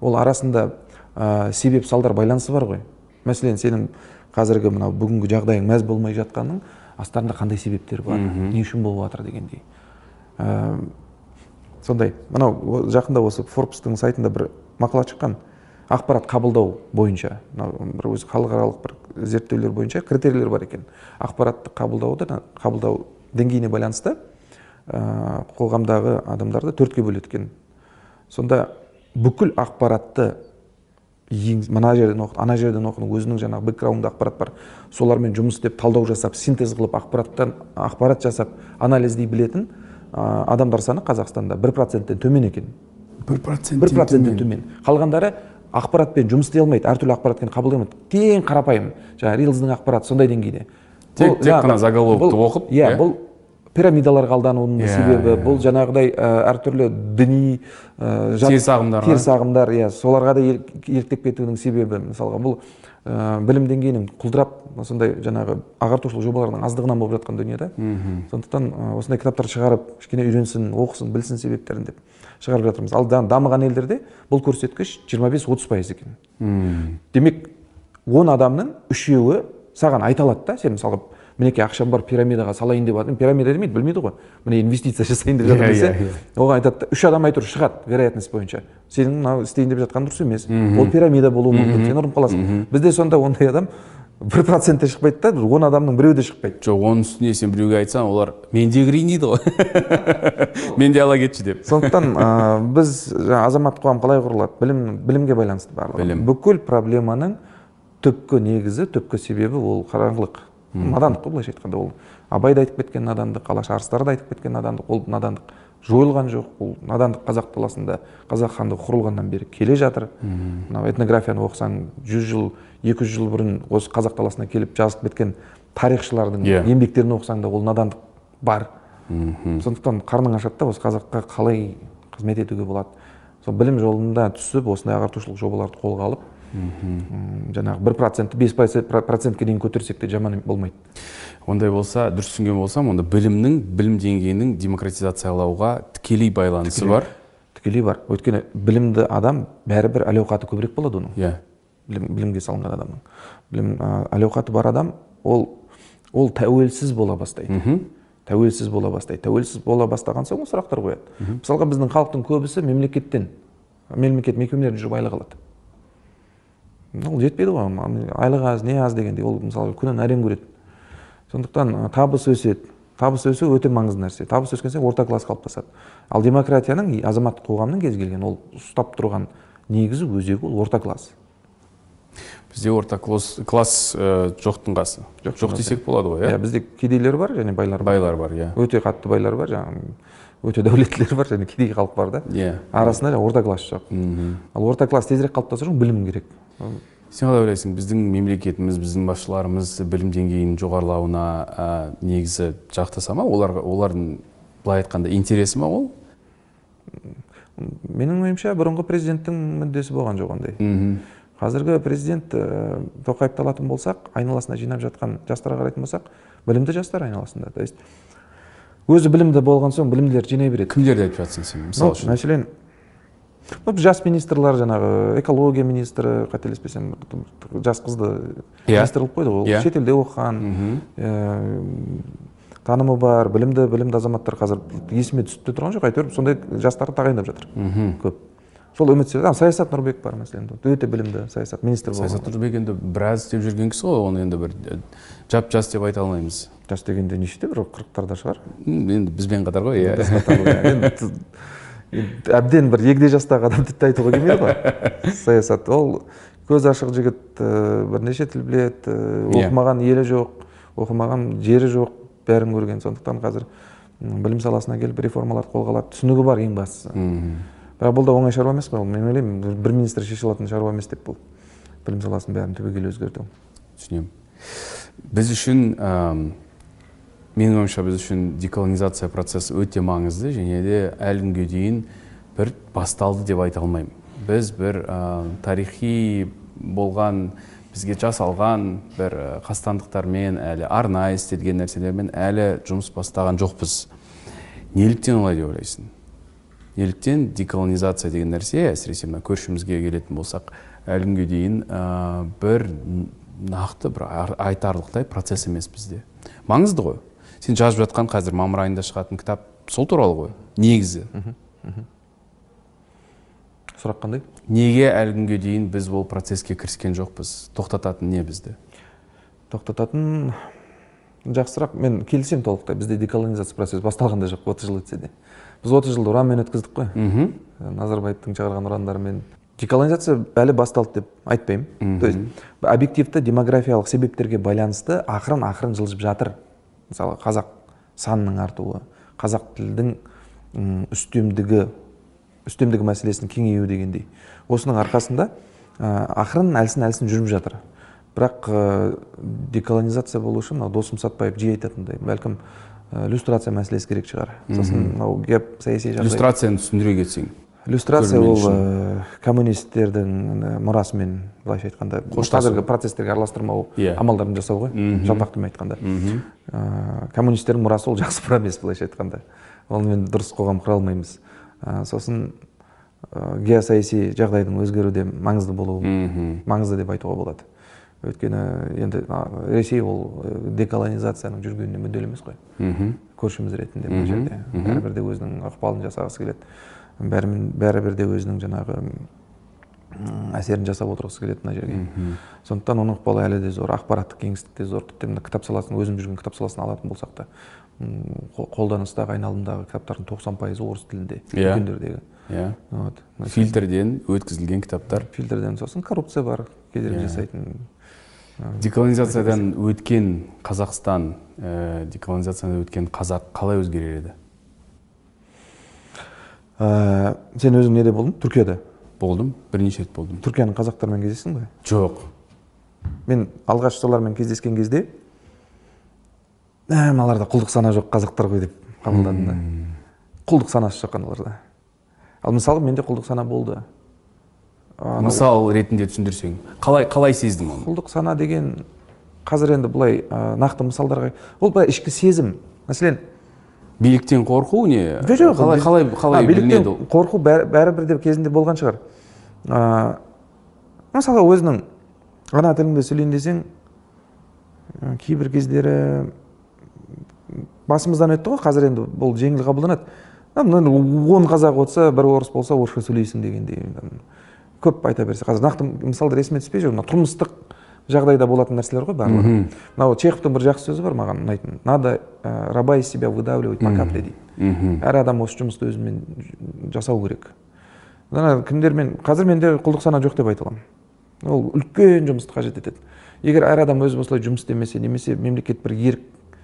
Ол арасында ә, себеп салдар байланысы бар ғой. Мәселен сенің қазіргі мынау бүгінгі жағдайың мәз болмай жатқанның астарында қандай себептер бар? Не үшін болып жатыр дегендей. Ә, сондай мынау жақында осы форбстың сайтында бір мақала шыққан. Ақпарат қабылдау бойынша мынау бір өзі халықаралық бір зерттеулер бойынша критерийлер бар екен. Ақпаратты қабылдауды қабылдау деңгейіне байланысты ә, қоғамдағы адамдарды төртке бөледі екен. Сонда бүкіл ақпаратты мына жерден оқы ана жерден оқыдың өзінің жаңағы бэкграунд ақпарат бар. Солармен жұмыс істеп талдау жасап синтез қылып ақпараттан ақпарат жасап анализдей білетін адамдар саны қазақстанда бір проценттен төмен екен. Бір процент бір проценттен төмен. қалғандары ақпаратпен жұмыс істей алмайды. Әртүрлі ақпаратпен қабылдай алмайды тең қарапайым. Жаңағы рилздың ақпараты сондай деңгейде. Тек- тек қана заголовокты оқып, иә иә? бұл пирамидаларға алданудың Иә, себебі иә. бұл жаңағыдай әртүрлі діни ә, Теріс ағымдарға. теріс ағымдар иә соларға да ел- еліктеп кетудің себебі мысалға бұл ә, білім деңгейінің құлдырап сондай жаңағы ағартушылық жобалардың аздығынан болып жатқан дүние да сондықтан ә, осындай кітаптар шығарып кішкене үйренсін оқысын білсін себептерін деп шығарып жатырмыз. Ал да- дамыған елдерде бұл көрсеткіш 25-30 пайыз екен. Демек он адамның үшеуі саған айта алады да сен мысалға мінекей ақшам бар пирамидаға салайын деп жатырмын пирамида демейді білмейді ғой міне инвестиция жасайын деп жатыр десе оған айтады үш адам әйтеуір шығады вероятность бойынша сенің мынау істейін деп жатқан дұрыс емес ол пирамида болуы мүмкін сен ұрынып қаласың бізде сонда ондай адам бір процент те шықпайды да он адамның біреуі де шықпайды жоқ оның үстіне сен біреуге айтсаң олар мен де кірейін дейді ғой мен де ала кетші деп сондықтан ә, біз жаңа азаматтық қоғам қалай құрылады білім білімге байланысты барлығы Білім. бүкіл проблеманың түпкі негізі түпкі себебі ол қараңғылық надандық қой былайша айтқанда ол. Абай да айтып кеткен надандық алаш арыстары да айтып кеткен надандық ол надандық жойылған жоқ ол надандық қазақ даласында қазақ хандығы құрылғаннан бері келе жатыр. Мынау этнографияны оқысаң жүз жыл екі жүз жыл бұрын осы қазақ даласына келіп жазып кеткен тарихшылардың Иә. еңбектерін оқысаң да ол надандық бар. Сондықтан қарның ашады да осы қазаққа қалай қызмет етуге болады. Сол білім жолында түсіп осындай ағартушылық жобаларды қолға алып жаңағы бір процентті бес процентке дейін көтерсек те жаман болмайды. Ондай болса дұрыс түсінген болсам онда білімнің білім деңгейінің демократизациялауға тікелей байланысы бар. Тікелей бар. Өйткені білімді адам бәрібір әл ауқаты көбірек болады оның. Иә. Білім, білімге салынған адамның. Білім әл ауқаты бар адам ол ол тәуелсіз бола бастайды. Тәуелсіз бола бастайды. Тәуелсіз бола бастаған соң ол сұрақтар қояды. Мысалға біздің халықтың көбісі мемлекеттен мемлекет мекемелерінде жүріп айлық алады ол жетпейді ғой. Айлық аз не аз дегендей. Ол мысалы күнін әрең көреді. Сондықтан табыс өседі. Табыс өсу өте маңызды нәрсе. Табыс өскен соң орта класс қалыптасады. Ал демократияның азаматтық қоғамның кез келген ол ұстап тұрған негізі өзегі ол орта класс. Бізде орта класс, класс ә, жоқтың қасы. Жоқ қасы. десек болады ғой иә? Иә бізде кедейлер бар және байлар бар. Байлар бар иә. Өте қатты байлар бар жаңағы өте дәулеттілер бар және кедей халық бар да. Иә. Арасында жаңағы орта класс жоқ. Ал орта класс тезірек қалыптасу үшін білім керек. Сен қалай ойлайсың? Біздің мемлекетіміз біздің басшыларымыз білім деңгейінің жоғарылауына ә, негізі жақтаса ма? Оларға олардың былай айтқанда интересі ма ол? Менің ойымша бұрынғы президенттің мүддесі болған жоқ ондай. Қазіргі президент ә, тоқаевты алатын болсақ айналасына жинап жатқан жастарға қарайтын болсақ білімді жастар айналасында то есть өзі білімді болған соң білімділерді жинай береді. Кімдерді айтып жатсың сен мысалы үшін? мәселен жас министрлар жаңағы экология министрі қателеспесем жас қызды Иә. министр қылып қойды. Ғой ол Иә. шетелде оқыған ә, танымы бар білімді білімді азаматтар қазір есіме түсіп те тұрған жоқ. Әйтеуір сондай жастарды тағайындап жатыр. Көп. Сол үмітсіз. Саясат нұрбек бар мәселен. Өте білімді саясат министр болған. Саясат нұрбек енді біраз істеп жүрген кісі ғой. Оны енді бір ә, жап жас деп айта алмаймыз. Жас дегенде нешеде? Бір қырықтарда шығар. Енді бізбен қатар ғой иә. Енді әбден бір егде жастағы адам те айтуға келмейді ғой. Саясат. Ол көз ашық жігіт бірнеше тіл біледі Иә. оқымаған елі жоқ оқымаған жері жоқ бәрін көрген. Сондықтан қазір білім саласына келіп реформаларды қолға алады түсінігі бар ең бастысы. Бірақ бұл да оңай шаруа емес қой. Ол мен ойлаймын бір министр шеше алатын шаруа емес деп бұл білім саласын бәрін түбегейлі өзгерту. Түсінемін. Біз үшін менің ойымша біз үшін деколонизация процесі өте маңызды және де әлі күнге дейін бір басталды деп айта алмаймын. Біз бір ә, тарихи болған бізге жасалған бір қастандықтармен әлі арнайы істелген нәрселермен әлі жұмыс бастаған жоқпыз. Неліктен олай деп ойлайсың? Неліктен деколонизация деген нәрсе әсіресе мына көршімізге келетін болсақ әлі күнге дейін ә, бір нақты бір ар- айтарлықтай процесс емес бізде. Маңызды ғой. Сен жазып жатқан қазір мамыр айында шығатын кітап сол туралы ғой негізі. Сұрақ қандай? Неге әлі күнге дейін біз ол процесске кіріскен жоқпыз? Тоқтататын не бізді? Тоқтататын жақсы сұрақ. Мен келісемін толықтай. Бізде деколонизация процесі басталған да жоқ отыз жыл өтсе де. Біз отыз жылды ұранмен өткіздік қой. Мхм. Назарбаевтың шығарған ұрандарымен. Деколонизация әлі басталды деп айтпаймын. То есть объективті демографиялық себептерге байланысты ақырын ақырын жылжып жатыр. Мысалы қазақ санының артуы қазақ тілдің үстемдігі үстемдігі мәселесінің кеңеюі дегендей. Осының арқасында ақырын әлсін әлсін жүріп жатыр. Бірақ деколонизация болу үшін мынау досым сатпаев жиі айтатындай бәлкім люстрация мәселесі керек шығар сосын мынау геосаяси жағдай. Люстрацияны түсіндіре кетсең. Люстрация ол коммунистердің мұрасымен былайша айтқанда қазіргі процестерге араластырмау иә. амалдарын жасау ғой жалпақ тілмен айтқанда. Коммунистердің мұрасы ол жақсы мұра емес былайша айтқанда. Онымен дұрыс қоғам құра алмаймыз. Сосын геосаяси жағдайдың өзгеруі де маңызды болуы маңызды деп айтуға болады. Өйткені енді ресей ол деколонизацияның жүргеніне мүдделі емес қой. Көршіміз ретінде бұл жерде бәрібір де өзінің ықпалын жасағысы келеді. Бәрімен бәрібір де өзінің жаңағы әсерін жасап отырғысы келеді мына жерге. Сондықтан оның ықпалы әлі де зор. Ақпараттық кеңістік те зор. Тіпті мына кітап саласын өзім жүрген кітап саласын алатын болсақ та қолданыстағы айналымдағы кітаптардың тоқсан пайызы орыс тілінде иә. дүкендердегі. Иә. Вот. Фильтрден өткізілген кітаптар. Фильтрден сосын коррупция бар кедергі жасайтын деколонизациядан өткен қазақстан деколонизациядан өткен қазақ қалай өзгерер еді? Сен өзің неде болдың түркияда болдым бірнеше рет болдым түркияның қазақтарымен кездестің бе жоқ мен алғаш солармен кездескен кезде ә, мыналарда құлдық сана жоқ қазақтар ғой деп қабылдадым да құлдық санасы жоқ аналарда ал мысалы менде құлдық сана болды мысал ретінде түсіндірсең қалай қалай сездің оны құлдық сана деген қазір енді былай нақты мысалдарға ол былай ішкі сезім мәселен биліктен қорқу не? Жоқ жоқ қалай қалай қалай білінеді ол? қорқу бәрібір де кезінде болған шығар. Мысалы өзінің ана тіліңде сөйлейін десең кейбір кездері басымыздан өтті ғой қазір енді бұл жеңіл қабылданады. Он қазақ отырса бір орыс болса орысша сөйлейсің дегендей көп айта берсе. Қазір нақты мысалдар есіме түспей жүр. Мына тұрмыстық жағдайда болатын нәрселер ғой барлығы. Мынау чеховтың бір жақсы сөзі бар маған ұнайтын. Надо раба из себя выдавливать по капле дейді. Әр адам осы жұмысты өзімен жасау керек. Кімдермен қазір менде құлдық сана жоқ деп айта аламын ол үлкен жұмысты қажет етеді. Егер әр адам өзі осылай жұмыс істемесе немесе мемлекет бір ерік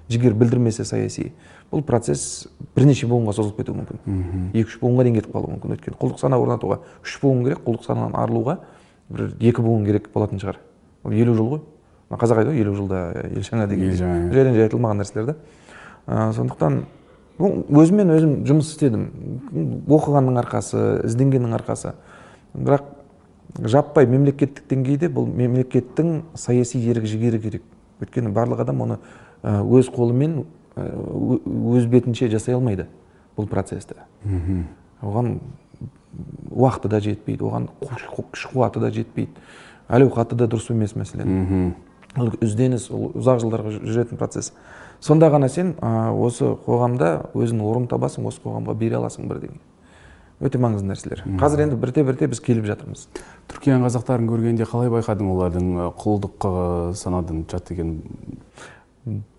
жігер білдірмесе саяси бұл процесс бірнеше буынға созылып кетуі мүмкін. Екі үш буынға дейін кетіп қалуы мүмкін өйткені. Құлдық сана орнатуға үш буын керек құлдық санадан арылуға бір екі буын керек болатын шығар. Ол елу жыл ғой. Қазақ айтады ғой елу жылда ел жаңа деген ел жаңа жайдан жай айтылмаған нәрселер да. Сондықтан өзіммен өзім жұмыс істедім. Оқығанның арқасы ізденгеннің арқасы. Бірақ жаппай мемлекеттік деңгейде бұл мемлекеттің саяси ерік жігері керек. Өйткені барлық адам оны өз қолымен өз бетінше жасай алмайды бұл процесті. Оған уақыты да жетпейді оған күш қуаты да жетпейді. Әл ауқаты да дұрыс емес мәселен. Ол ізденіс ол ұзақ жылдарға жүретін процесс. Сонда ғана сен осы қоғамда өзіңнің орын табасың осы қоғамға бере аласың бірдеңе өте маңызды нәрселер. Қазір енді бірте бірте біз келіп жатырмыз. Түркияның қазақтарын көргенде қалай байқадың олардың құлдық санадан жат екенін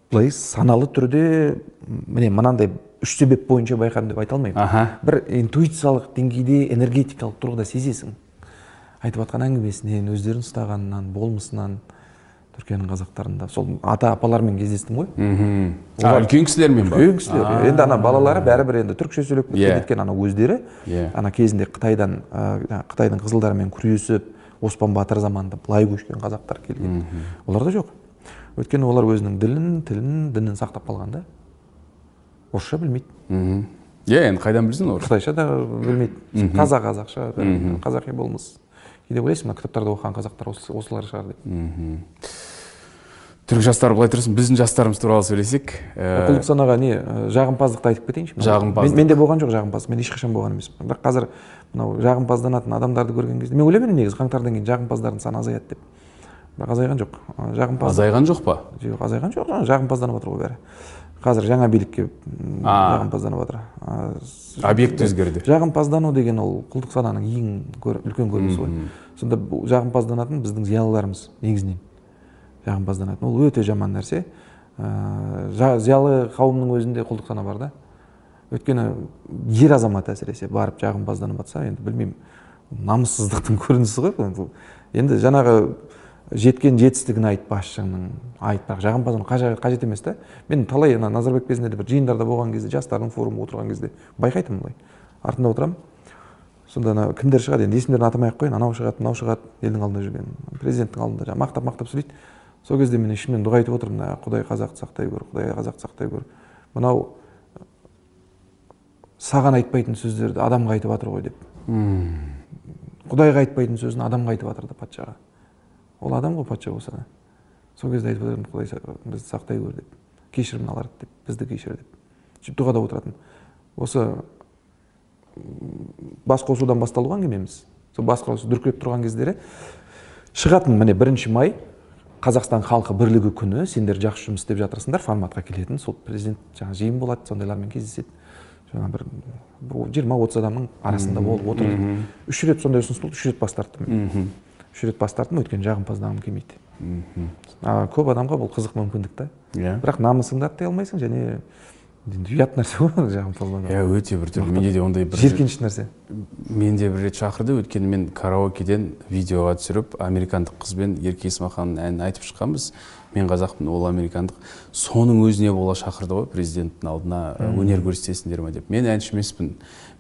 былай саналы түрде міне мынандай үш себеп бойынша байқадым деп айта алмаймын. Аха. Бір интуициялық деңгейде энергетикалық тұрғыда сезесің. Айтып жатқан әңгімесінен өздерін ұстағанынан болмысынан түркияның қазақтарында. Сол ата апалармен кездестім ғой. Мхм. Үлкен кісілермен ба үлкен кісілер. Енді ана балалары бәрібір енді түркше сөйлеп Иә. кеткен ана өздері. Иә. ана кезінде қытайдан қытайдың қызылдарымен күресіп оспан батыр заманында былай көшкен қазақтар келген. Оларда жоқ. Өйткені олар өзінің ділін тілін дінін сақтап қалған да. Орысша білмейді. Мхм. Иә енді қайдан білсін орыс? Қытайша да білмейді. Таза қазақша қазақи болмыс. Кейде ойлайсың мына кітаптарды оқыған қазақтар осы- осылар шығар деп? Түрік жастары былай тұрсын біздің жастарымыз туралы сөйлесек ә, құлдық санаға не ә, жағымпаздықты айтып кетейінші Жағымпаздық. мен, менде болған жоқ жағымпаздық мен ешқашан болған емеспін бірақ қазір мынау жағымпазданатын адамдарды көрген кезде мен ойлаймын негізі қаңтардан кейін жағымпаздардың саны азаяды деп. Бірақ азайған жоқ. Ә, жағымпаз азайған жоқ па? Жоқ азайған жоқ жағымпазданып жатыр ғой бәрі. Қазір жаңа билікке жағымпазданып жатыр объект өзгерді. жағымпаздану деген ол құлдық сананың ең үлкен көрінісі ғой. Сонда жағымпазданатын біздің зиялыларымыз негізінен. Жағымпазданатын ол өте жаман нәрсе. Зиялы қауымның өзінде құлдық сана бар да. Өйткені ер азамат әсіресе барып жағымпазданып жатса енді білмеймін намыссыздықтың көрінісі ғой енді жаңағы жеткен жетістігін айт басшының айт бірақ жағымпаздану қажет емес та. Мен талай ана назарбаев кезінде де бір жиындарда болған кезде жастардың форумы отырған кезде байқайтынмын былай. Артында отырамын сонда ана кімдер шығады? Енді есімдерін атамай ақ қояйын. Анау шығады мынау шығады елдің алдында жүрген президенттің алдында жаңағы мақтап мақтап сөйлейді. Сол кезде мен ішімнен дұға айтып отырмын «Ә, құдай қазақты сақтай көр құдай қазақты сақтай көр мынау саған айтпайтын сөздерді адамға айтып жатыр ғой деп. Құдайға айтпайтын сөзін адамға айтып жатыр да патшаға. Ол адам ғой патша болса да. Сол кезде айтып отырмын құдай бізді сақтай көр деп. Кешірімін алар деп. Бізді кешір деп. Сөйтіп дұғада отыратын. Осы бас қосудан басталған әңгімеміз сол бас қосу дүркіреп тұрған кездері шығатын міне бірінші май қазақстан халқы бірлігі күні. Сендер жақсы жұмыс істеп жатырсыңдар форматқа келетін. Сол президент жаңағы жиын болады сондайлармен кездеседі. Жаңағы бір жиырма отыз адамның арасында болып отырды үш рет сондай ұсыныс болды үш рет бас тарттым үш рет бас тарттым өйткені жағымпаздағым келмейді а көп адамға бұл қызық мүмкіндік та. Иә. Бірақ намысыңды аттай алмайсың және енді ұят нәрсе ғой жағымпаздау иә өте бір түрлі менде де ондай бір жиіркенішті нәрсе. Мен де бір рет шақырды өйткені мен караокеден видеоға түсіріп американдық қызбен ерке есмаханның әнін айтып шыққанбыз. Мен қазақпын ол американдық. Соның өзіне бола шақырды ғой президенттің алдына өнер көрсетесіңдер ме деп. Мен әнші емеспін.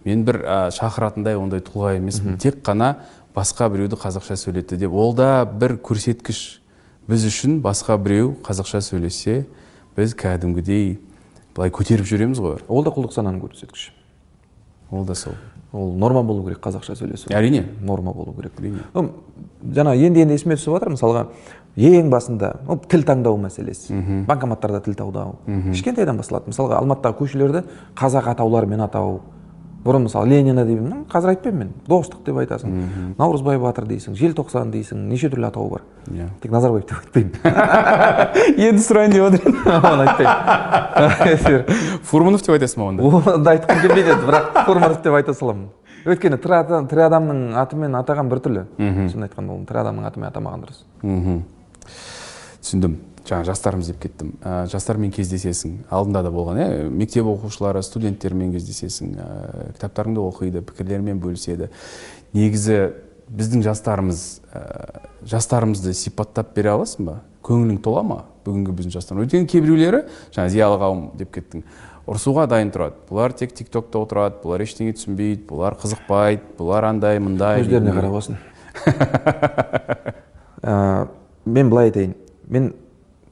Мен бір ә, шақыратындай ондай тұлға емеспін. Тек қана басқа біреуді қазақша сөйлетті деп. Ол да бір көрсеткіш. Біз үшін басқа біреу қазақша сөйлесе біз кәдімгідей былай көтеріп жібереміз ғой. Ол да құлдық сананың көрсеткіші. Ол да сол. Ол норма болу керек қазақша сөйлесу. Әрине. Норма болу керек. Әрине. Жаңа енді енді есіме түсіп жатыр мысалға ең басында ол тіл таңдау мәселесі. Банкоматтарда тіл таңдау кішкентайдан басталады. Мысалға алматыдағы көшелерді қазақ атауларымен атау. Бұрын мысалы ленина деймін қазір айтпаймын мен достық деп айтасың. Наурызбай батыр дейсің желтоқсан дейсің неше түрлі атауы бар. Иә. Тек назарбаев деп айтпаймын. Енді сұрайын деп отыр едім оны айтпаймын. Фурманов деп айтасың ба онда. Оны айтқым келмейді еді бірақ фурманов деп айта саламын. Өйткені тірі адам- тірі адамның атымен атаған біртүрлі. Шынын айтқанда ол тірі адамның атымен атамаған дұрыс. Мхм түсіндім. Жаңа жастарымыз деп кеттім. Ә, жастармен кездесесің. Алдында да болған иә? Мектеп оқушылары студенттермен кездесесің. Ә, кітаптарыңды оқиды пікірлерімен бөліседі. Негізі біздің жастарымыз ә, жастарымызды сипаттап бере аласың ба? Көңілің тола ма? Бүгінгі біздің жастар өйткені кейбіреулері жаңа зиялы қауым деп кеттің. Ұрысуға дайын тұрады. Бұлар тек тик токта отырады бұлар ештеңе түсінбейді бұлар қызықпайды бұлар андай мындай өздеріне қарап алсын. Ә, мен былай айтайын. Мен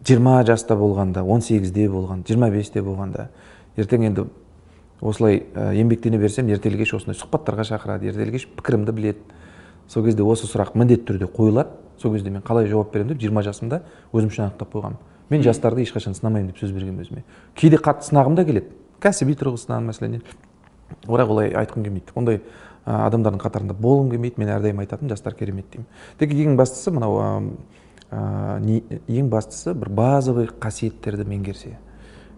жиырма жаста болғанда он сегізде болғанда жиырма бесте болғанда ертең енді осылай ә, еңбектене берсем ертелі кеш осындай сұхбаттарға шақырады ертелі кеш пікірімді біледі. Сол кезде осы сұрақ міндетті түрде қойылады. Сол кезде мен қалай жауап беремін деп жиырма жасымда өзім үшін анықтап қойғанмын. Мен жастарды ешқашан сынамаймын деп сөз бергенмін өзіме. Кейде қатты сынағым да келеді. Кәсіби тұрғысынан мәселен бірақ олай айтқым келмейді. Ондай адамдардың қатарында болғым келмейді. Мен әрдайым айтатынмын жастар керемет деймін. Тек ең бастысы мынау ә, ә, не- ең бастысы бір базовый қасиеттерді меңгерсе.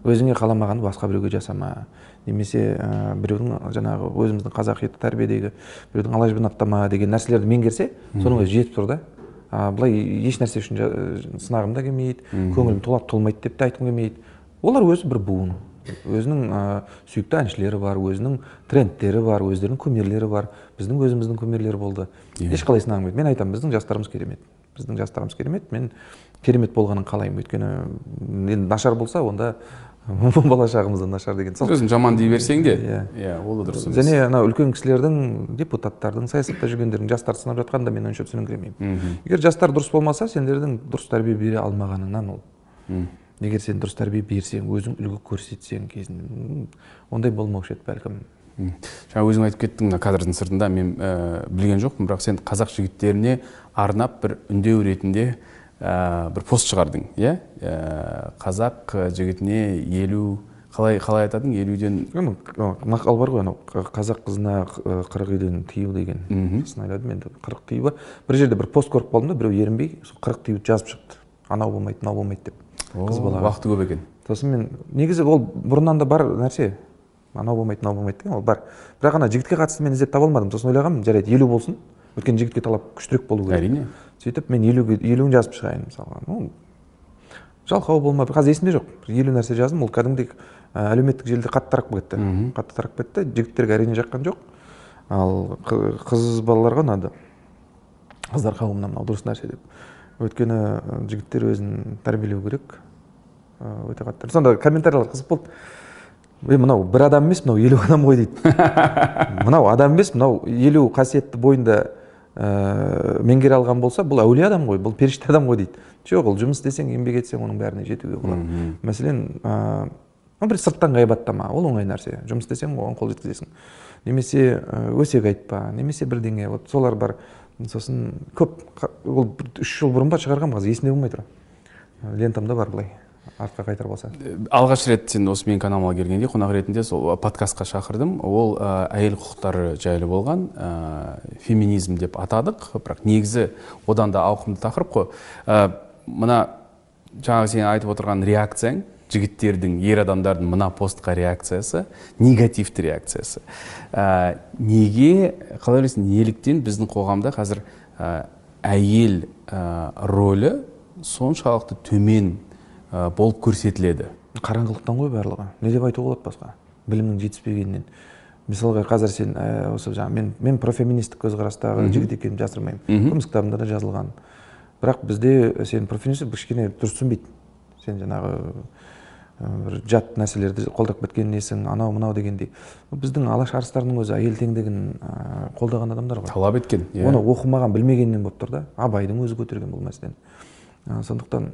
Өзіңе қаламағанды басқа біреуге жасама. Немесе ә, біреудің жаңағы өзіміздің қазақи тәрбиедегі біреудің ала жібін аттама деген нәрселерді меңгерсе соның өзі жетіп тұр да. А, былай еш нәрсе үшін жа- ә, сынағым да келмейді көңілім толады толмайды деп те айтқым келмейді. Олар өзі бір буын. Өзінің ә, сүйікті әншілері бар өзінің трендтері бар өздерінің кумирлері бар. Біздің өзіміздің кумирлер болды. Ешқалай сынағым келмейді. Мен айтамын біздің жастарымыз керемет. Біздің жастарымыз керемет. Мен керемет болғанын қалаймын. Өйткені енді нашар болса онда болашағымыз да нашар деген сол өзің жаман дей берсең де. Иә. иә ол да дұрыс емес. Және анау үлкен кісілердің депутаттардың саясатта жүргендердің жастарды сынап жатқанын да мен онша түсініңкіремеймін. Егер жастар дұрыс болмаса сендердің дұрыс тәрбие бере алмағаныңнан ол. Егер сен дұрыс тәрбие берсең өзің үлгі көрсетсең кезінде ондай болмаушы еді бәлкім. Жаңа өзің айтып кеттің мына кадрдың сыртында мен ә, білген жоқпын бірақ сен қазақ жігіттеріне арнап бір үндеу ретінде ә, бір пост шығардың иә? Ә, қазақ жігітіне елу қалай қалай айтадың елуден мақал бар ғой анау қазақ қызына қырық үйден тыю деген сосын ойладым енді? қырық тыю бар бір жерде бір пост көріп қалдым да біреу ерінбей сол қырық тыюды жазып шықты. Анау болмайды мынау болмайды деп. Қыз балаға. уақыты көп екен. Сосын мен негізі ол бұрыннан да бар нәрсе. Анау болмайды мынау болмайды деген ол бар. Бірақ ана жігітке қатысты мен іздеп таба алмадым. Сосын ойлағанмын жарайды елу болсын. Өйткені жігітке талап күштірек болу керек. әрине. Сөйтіп мен елуге елуін жазып шығайын мысалға. Ну жалқау болма қазір есімде жоқ. Елу нәрсе жаздым. Ол кәдімгідей әлеуметтік желіде қатты тарап кетті қатты тарап кетті. Жігіттерге әрине жаққан жоқ. Ал қы- қыз балаларға ұнады. Қыздар қауымына мынау дұрыс нәрсе деп. Өйткені жігіттер өзін тәрбиелеу керек. Өте қатты. Сонда комментарийлер қызық болды. Е мынау бір адам емес мынау елу адам ғой дейді. Мынау адам емес мынау елу қасиетті бойында ә, меңгере алған болса бұл әулие адам ғой бұл періште адам ғой дейді. Жоқ ол жұмыс істесең еңбек етсең оның бәріне жетуге болады. Мәселен ә, бір сырттан ғайбаттама ол оңай нәрсе. Жұмыс істесең оған қол жеткізесің. Немесе өсек айтпа немесе бірдеңе. Вот солар бар. Сосын көп ол үш жыл бұрын ба шығарғанмын қазір есімде болмай тұр. Лентамда бар былай. Артқа қайтарып алса алғаш рет сен осы менің каналыма келгенде қонақ ретінде сол подкастқа шақырдым. Ол ә, әйел құқықтары жайлы болған ә, феминизм деп атадық. Бірақ негізі одан да ауқымды тақырып қой. Ә, мына жаңағы сен айтып отырған реакцияң жігіттердің ер адамдардың мына постқа реакциясы негативті реакциясы. Ә, неге қалай ойлайсың неліктен біздің қоғамда қазір ә, әйел ә, рөлі соншалықты төмен болып көрсетіледі. Қараңғылықтан ғой барлығы. Не деп айтуға болады басқа? Білімнің жетіспегенінен. Мысалға қазір сен ә, осы жаңағы мен мен профеминистік көзқарастағы жігіт екенімді жасырмаймын. Көрміс кітабымда да жазылған. Бірақ бізде сен профеминист кішкене дұрыс түсінбейді сен жаңағы бір жат нәрселерді қолдап кеткен несің анау мынау дегендей. Біздің алаш арыстарының өзі әйел теңдігін қолдаған адамдар ғой. Талап еткен иә. Оны оқымаған білмегеннен болып тұр да. Абайдың өзі көтерген бұл мәселені. Сондықтан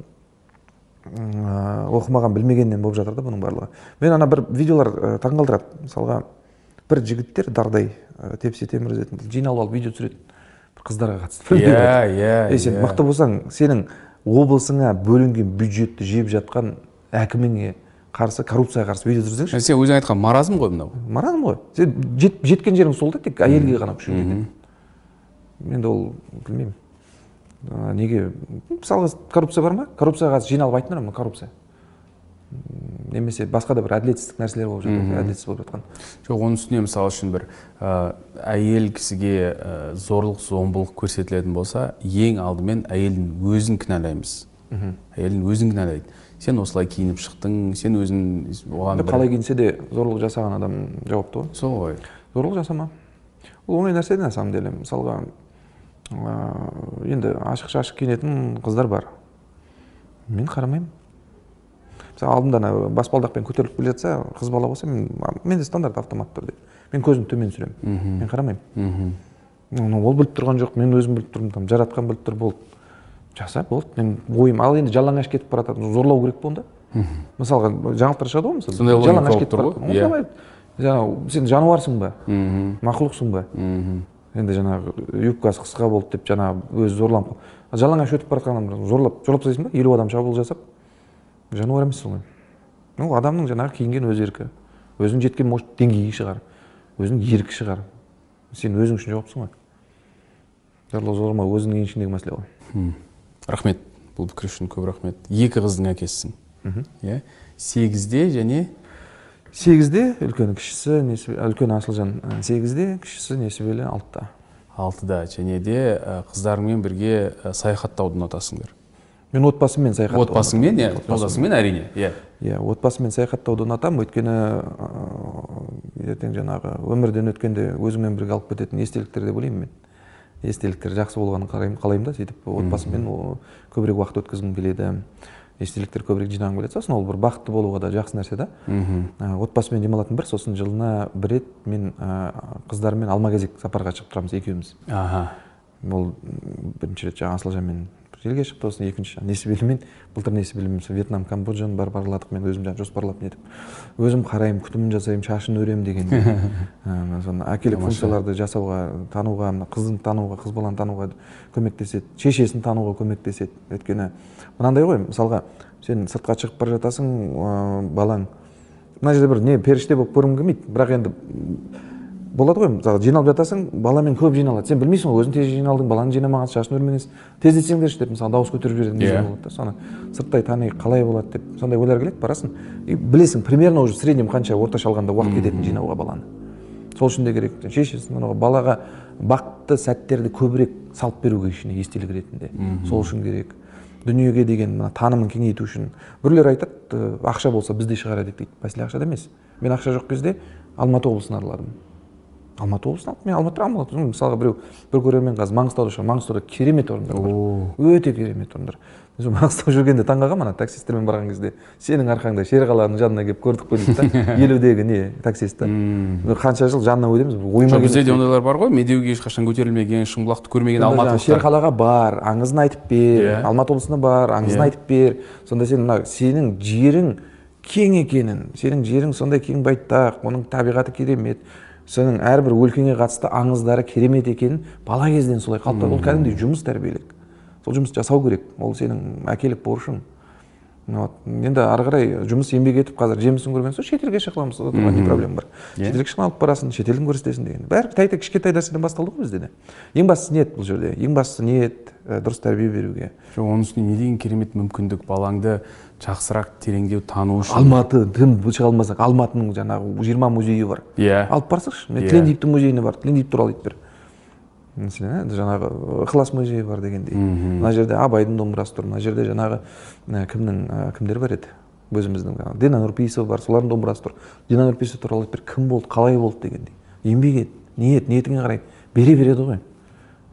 оқымаған білмегеннен болып жатыр да бұның барлығы. Мен ана бір видеолар таңғалдырады. Мысалға бір жігіттер дардай тепсе темір үзетін жиналып алып видео түсіреді бір қыздарға қатысты иә иә сен мықты болсаң сенің облысыңа бөлінген бюджетті жеп жатқан әкіміңе қарсы коррупцияға қарсы видео түсірсеңші. Сен өзің айтқан маразм ғой мынау. Маразм ғой. Сен жет, жеткен жерің сол да тек әйелге ғана жетеді енді ол білмеймін. Ә, неге? Мысалға коррупция бар ма? Коррупцияға қарсы жиналып айтыңдар ма? Коррупция. Немесе басқа да бір әділетсіздік нәрселер болып жатыр әділетсіз болып жатқан. Жоқ оның үстіне мысалы үшін бір ә, әйел кісіге ә, зорлық зомбылық көрсетілетін болса ең алдымен әйелдің өзін кінәлаймыз. Әйелдің өзін кінәлайды. Сен осылай киініп шықтың сен өзің оған қалай киінсе де зорлық жасаған адам жауапты ғой. сол ғой. Зорлық жасама. Ол оңай нәрсе на самом деле. Мысалға енді ашық шашық киінетін қыздар бар. Мен қарамаймын. Мысалы алдымда ана баспалдақпен көтеріліп келе жатса қыз бала болса мен менде стандарт автоматты түрде мен көзімді төмен түсіремін. Мен қарамаймын. Ол біліп тұрған жоқ. Мен өзім біліп тұрмын там жаратқан біліп тұр болды. Жаса болды. Мен ойым ал енді жалаңаш кетіп бара жатады зорлау керек па онда? Мысалға жаңалықтар шығады ғой мысалы. Сондай жалаңаш кетіп бара жатыр иә. Жаңағы сен жануарсың ба? Мақұлықсың ба? Енді жаңағы юбкасы қысқа болды деп жаңағы өзі зорланып жалаңаш өтіп бара жатқан зорлап зорлап тастайсың ба? Елу адам шабуыл жасап жануар емессің ғой ол адамның жаңағы киінген өз еркі. Өзінің жеткен может деңгейі шығар. Өзінің еркі шығар. Сен өзің үшін жауаптысың ғой. Зорлау зорламау өзіңнің еншіңдегі мәселе ғой. Рахмет. Бұл пікір үшін көп рахмет. Екі қыздың әкесісің иә. Сегізде және сегізде үлкені кішісі үлкені асылжан сегізде кішісі несібелі алтыда. Алтыда. Және де қыздарыңмен бірге саяхаттауды ұнатасыңдар мен отбасыммен саяхаттауды отбасыңмен иә? жолдасыңмен әрине иә. Иә отбасыммен саяхаттауды ұнатамын өйткені ертең жаңағы өмірден өткенде өзіңмен бірге алып кететін естеліктер деп ойлаймын мен. Естеліктер жақсы болғанын қалаймын да сөйтіп отбасыммен көбірек уақыт өткізгім келеді. Естеліктер көбірек жинағым келеді сосын ол бір бақытты болуға да жақсы нәрсе да. Отбасымен демалатын бір сосын жылына бір рет мен қыздарыммен алма кезек сапарға шығып тұрамыз екеуміз. Аха. Ол бірінші рет жаңағы асылжанмен елге шықты сосын екінші. Несібелімен былтыр несібелімен вьетнам камбоджаны барып араладық мен өзім жаңағы жоспарлап нетіп өзім қараймын күтімін жасаймын шашын өремін деген. Соны әкелік функцияларды жасауға тануға мына қызын тануға қыз баланы тануға көмектеседі шешесін тануға көмектеседі. Өйткені мынандай ғой мысалға сен сыртқа шығып бара жатасың балаң. Мына жерде бір не періште болып көрінгім келмейді бірақ енді болады ғой. Мысалы жиналып жатасың баламен көп жиналады. Сен білмейсің ғой өзің тез жиналдың баланы жинамағансың шашын өрмегенсің тездетсеңдерші деп мысалы дауыс көтеріп жіберетін yeah. болады да. Соны сырттай тани қалай болады деп сондай ойлар келеді барасың. И білесің примерно уже в среднем қанша орташа алғанда уақыт кететінін жинауға баланы. Сол үшін де керек. Шешесін балаға бақытты сәттерді көбірек салып беруге ішіне естелік ретінде. Сол үшін керек. Дүниеге деген мына танымын кеңейту үшін. Біреулер айтады ақша болса біз де шығар едік дейді. Мәселе ақшада емес. Мен ақша жоқ кезде алматы облысын араладым алматы облысынан мен алматыда алматы мысалға біреу бір көрермен қазір маңғыстауда шығар маңғыстауда керемет орындар бар өте керемет орындар мен маңғыстауда жүргенде таңқалғанмын ана таксисттермен барған кезде сенің арқаңда шерғаланың жанына келіп көрдік қой дейді да елудегі не таксист та қанша жыл жанына өтеміз ойыма бізде де ондайлар бар ғой медеуге ешқашан көтерілмеген шыңбұлақты көрмеген алматы шерқалаға бар аңызын айтып бер алматы облысына бар аңызын айтып бер сонда сен мына сенің жерің кең екенін сенің жерің сондай кең байтақ оның табиғаты керемет сенің әрбір өлкеңе қатысты аңыздары керемет екенін бала кезден солай қалыптасып ол кәдімгідей жұмыс тәрбиелік. Сол жұмысты жасау керек. Ол сенің әкелік борышың. Вот енді ары қарай жұмыс еңбек етіп қазір жемісін көрген соң шетелге шақырамыз оған не проблема бар? Yeah. шетелге шыққан алып барасың шетелін көрсетесің деген. Бәрі тәй кішкентай нәрседен басталды ғой бізде де. Ең бастысы ниет бұл жерде. Ең бастысы ниет дұрыс тәрбие беруге. Жоқ оның үстіне не деген керемет мүмкіндік балаңды жақсырақ тереңдеу тану үшін. Алматы тым шыға алмасақ алматының жаңағы жиырма музейі бар. Иә. Yeah. алып барсайшы мен yeah. тілендиевтің музейіне бар. Тілендиев туралы айтып бер. Мәселен жаңағы ықылас музейі бар дегендей. Мына жерде абайдың домбырасы тұр. Мына жерде жаңағы кімнің кімдер бар еді? Өзіміздің дина нұрпейісова бар солардың домбырасы тұр. Дина нұрпейісова туралы айтып бер. Кім болды қалай болды дегендей. Еңбек ет ниет ниетіңе қарай бере береді ғой.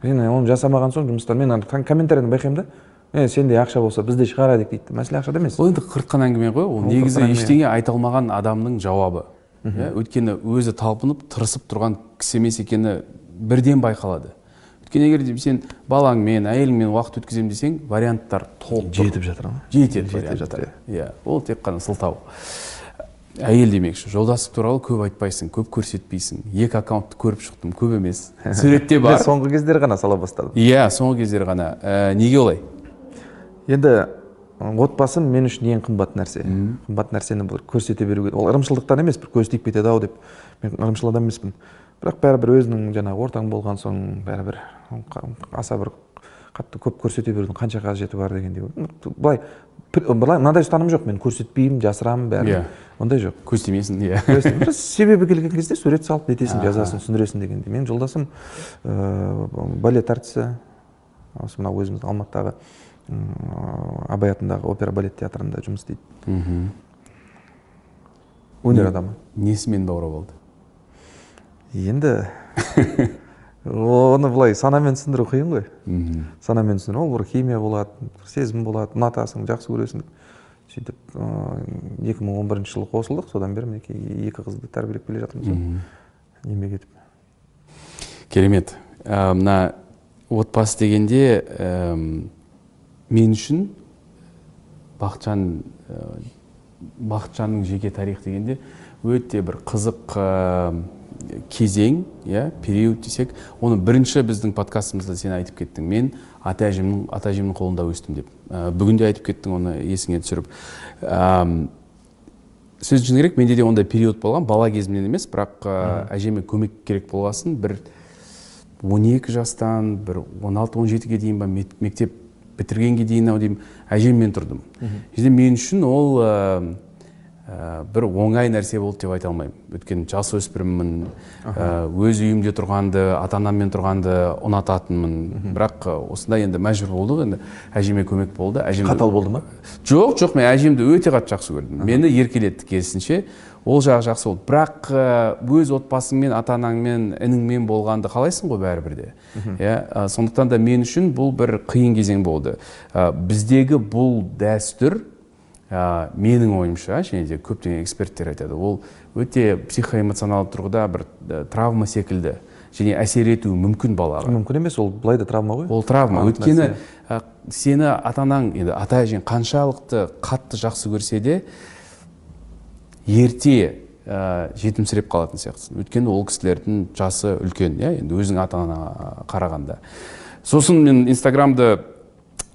Мен оны жасамаған соң жұмыстар мен ана комментарийді байқаймын да. Е сенде ақша болса біз де шығарайық дейді. Мәселе ақшада емес. Ол енді қырыққан әңгіме ғой ол негізі ештеңе айта алмаған адамның жауабы. Иә өйткені өзі талпынып тырысып тұрған кісі емес екені бірден байқалады. Өйткені егер сен балаңмен әйеліңмен уақыт өткіземін десең варианттар толып жетіп жатыр ма? Жетеді жетіп жатыр иә. Ол тек қана сылтау. Әйел демекші жолдастық туралы көп айтпайсың көп көрсетпейсің. Екі аккаунтты көріп шықтым көп емес. Суретте бар. соңғы кездері ғана сала бастадым. Иә соңғы кездері ғана. Ә, неге олай? Енді отбасым мен үшін ең қымбат нәрсе. Қымбат нәрсені бір көрсете беруге ол ырымшылдықтан емес бір көз тиіп кетеді ау деп. Мен ырымшыл адам емеспін. Бірақ бәрібір өзінің жаңағы ортаң болған соң бәрібір аса бір қатты көп көрсете берудің қанша қажеті бар дегендей былай былай мынандай ұстаным жоқ. Мен көрсетпеймін жасырамын бәрін. Иә. ондай жоқ. Көз тимесін иә себебі келген кезде сурет салып нетесің жазасың түсіндіресің дегендей. Менің жолдасым ә, балет әртісі осы мынау өзіміздің алматыдағы абай атындағы опера балет театрында жұмыс істейді. Мхм өнер адамы. несімен бауырап алды енді оны былай санамен түсіндіру қиын ғой. Санамен түсіндіру ол бір химия болады сезім болады ұнатасың жақсы көресің сөйтіп екі мың он бірінші жылы қосылдық. Содан бері мінекей екі қызды тәрбиелеп келе жатырмыз еңбек етіп. Керемет. Мына отбасы дегенде мен үшін бақытжан бақытжанның жеке тарих дегенде өте бір қызық кезең иә период десек. Оны бірінші біздің подкастымызда сен айтып кеттің. Мен ата әжемнің ата әжемнің қолында өстім деп. Ә, бүгін де айтып кеттің оны есіңе түсіріп. Ә, сөз шыны керек менде де ондай период болған. Бала кезімнен емес бірақ ә, әжеме көмек керек болғасын. Бір 12 жастан бір 16-17-ге дейін ба мектеп бітіргенге дейін ау деймін әжеммен тұрдым. Және мен үшін ол ә, бір оңай нәрсе болды деп айта алмаймын. Өйткені жасөспіріммін ә, өз үйімде тұрғанды ата анаммен тұрғанды ұнататынмын. Бірақ осындай енді мәжбүр болдық енді әжеме көмек болды. Әжем қатал болды ма? Жоқ жоқ мен әжемді өте қатты жақсы көрдім. Мені еркелетті керісінше. Ол жағы жақсы болды. Бірақ өз отбасыңмен ата анаңмен ініңмен болғанды қалайсың ғой бәрібір де? Иә сондықтан да мен үшін бұл бір қиын кезең болды. Біздегі бұл дәстүр ә, менің ойымша және де көптеген эксперттер айтады ол өте психоэмоционалды тұрғыда бір травма секілді және әсер етуі мүмкін балаға. Мүмкін емес ол былай да травма ғой. Ол травма. Өйткені ә, сені ата анаң енді ата әжең қаншалықты қатты жақсы көрсе де ерте ә, жетімсіреп қалатын сияқтысың. Өйткені ол кісілердің жасы үлкен иә? Енді өзің ата анаға қарағанда. Сосын мен инстаграмды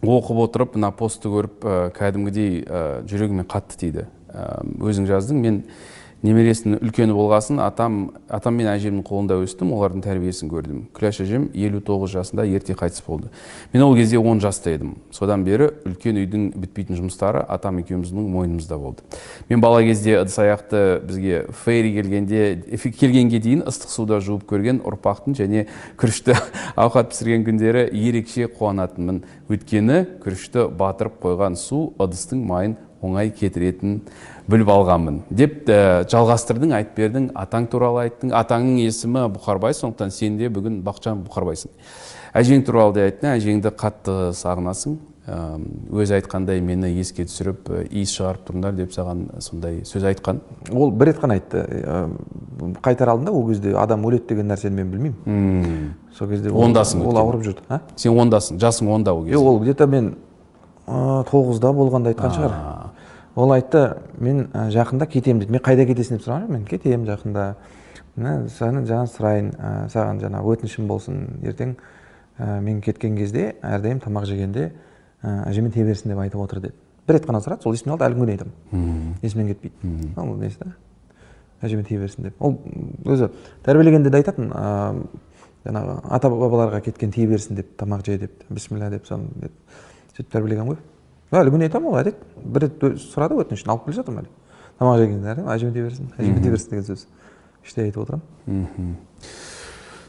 оқып отырып мына постты көріп ә, кәдімгідей ә, жүрегіме қатты тиді. Ә, өзің жаздың. Мен немересінің үлкені болғасын атам атам мен әжемнің қолында өстім олардың тәрбиесін көрдім. Күләш әжем елу тоғыз жасында ерте қайтыс болды. Мен ол кезде он жаста едім. Содан бері үлкен үйдің бітпейтін жұмыстары атам екеуміздің мойнымызда болды. Мен бала кезде ыдыс аяқты бізге фейри келгенде келгенге дейін ыстық суда жуып көрген ұрпақтың және күрішті ауқат пісірген күндері ерекше қуанатынмын. Өйткені күрішті батырып қойған су ыдыстың майын оңай кетіретін біліп алғанмын. Деп ә, жалғастырдың айтып бердің атаң туралы айттың. Атаңның есімі бұқарбай сондықтан сен де бүгін бақытжан бұқарбайсың әжең туралы да айттың әжеңді қатты сағынасың. Өзі айтқандай мені еске түсіріп иіс шығарып тұрыңдар деп саған сондай сөз айтқан. Ол бір рет қана айтты. Қайтара алдым да ол кезде адам өледі деген нәрсені мен білмеймін. Сол кезде ондасың ол ауырып жүрді а? Сен ондасың жасың онда ол кезде. ол где то мен тоғызда болғанда айтқан шығар. Ол айтты мен жақында кетемін дейді мен қайда кетесің? деп сұраған мен кетемін жақында сені жаңа сұрайын саған жаңағы өтінішім болсын ертең мен кеткен кезде әрдайым тамақ жегенде әжеме тие берсін деп айтып отыр деді бір рет қана сұрады сол есіме алды әлі күнге дейін айтамын. Есімнен кетпейді. Ол несі да? Әжеме тие берсін деп. Ол өзі тәрбиелегенде де айтатын жаңағы ата бабаларға кеткен тие берсін деп тамақ же деп бісміллә деп соны сөйтіп тәрбиелеген ғой. Әлі күнге айтамын ол әдет бір рет сұрады өтінішін алып келе жатырмын әлі тамақ жегенде әжеме тие берсін әжеме тие берсін деген сөз іштей айтып отырамын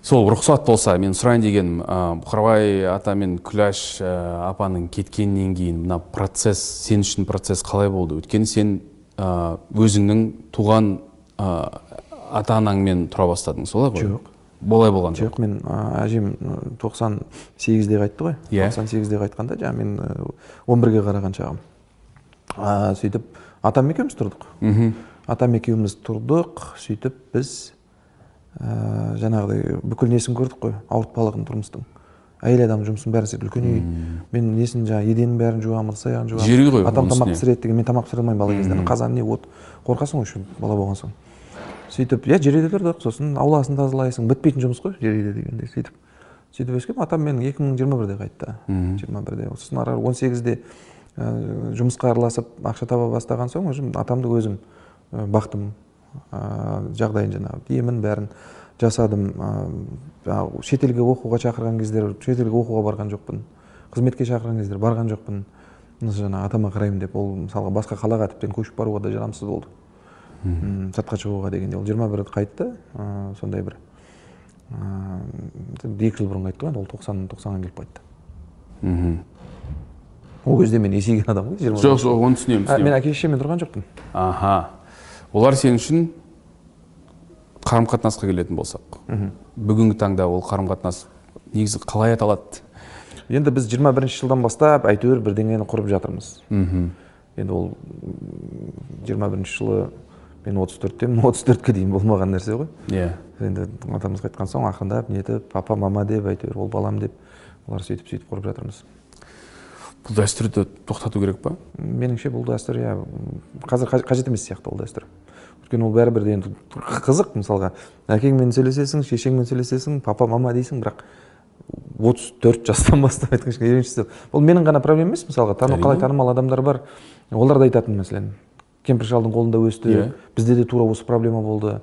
сол рұқсат болса мен сұрайын дегенім бұқарбай ата мен күләш апаның кеткеннен кейін мына процесс сен үшін процесс қалай болды? Өйткені сен өзіңнің туған ата анаңмен тұра бастадың солай ғой? Жоқ. Болай болған жоқ мен әжем тоқсан сегізде қайтты ғой. Иә. тоқсан сегізде қайтқанда жаңағы мен он бірге қараған шағым. Сөйтіп атам екеуміз тұрдық. Атам екеуміз тұрдық сөйтіп біз ә, жаңағыдай бүкіл несін көрдік қой ауыртпалығын тұрмыстың. Әйел адам жұмысын бәрін істейді үлкен үй. Мен несін жаңағы еденнің бәрін жуамын ыдыс аяғын жуамын. Жер үй ғой атам тамақ пісіреді деген мен тамақ пісіре алмаймын бала кезде қазан не от. Қорқасың ғой еще бала болған соң. Сөйтіп иә жер үйде тұрдық сосын ауласын тазалайсың бітпейтін жұмыс қой жер үйде дегенде сөйтіп. Сөйтіп өскенмін атам менің екі мың жиырма бірде қайтты. Жиырма бірде. Сосын ары қарай он сегізде ә, жұмысқа араласып ақша таба бастаған соң уже атамды өзім ә, бақтым ә, жағдайын жаңағы емін бәрін жасадым. Ә, шетелге оқуға шақырған кездер шетелге оқуға барған жоқпын. Қызметке шақырған кездер барған жоқпын. Жаңағы атама қараймын деп ол мысалға басқа қалаға тіптен көшіп баруға да жарамсыз болды. Сыртқа шығуға дегенде ол жиырма бірде қайтты ә, сондай бір екі жыл бұрын қайтты ғой енді ол тоқсан тоқсанға келіп қайтты мхм ол кезде мен есейген адам ғой жиырма жоқ жоқ оны түсінемін ә, мен түсінемін әке шешеммен тұрған жоқпын аха олар сен үшін қарым қатынасқа келетін болсақ бүгінгі таңда ол қарым қатынас негізі қалай аталады енді біз 21 бірінші жылдан бастап әйтеуір бірдеңені құрып жатырмыз мхм. Енді ол жиырма бірінші жылы мен отыз төрттемін отыз төртке дейін болмаған нәрсе ғой. Иә енді атамыз қайтқан соң ақырындап нетіп папа мама деп әйтеуір ол балам деп олар сөйтіп сөйтіп құрып жатырмыз. Бұл дәстүрді тоқтату керек па? Меніңше бұл дәстүр иә қазір қаж- қажет емес сияқты ол дәстүр. Өйткені ол бәрібір де енді қызық мысалға. Әкеңмен сөйлесесің шешеңмен сөйлесесің папа мама дейсің бірақ отыз төрт жастан бастап айтқан бұл менің ғана проблемам емес мысалға. Тану қалай танымал адамдар бар. Олар да айтатын мәселен. Кемпір шалдың қолында өсті. Иә. бізде де тура осы проблема болды.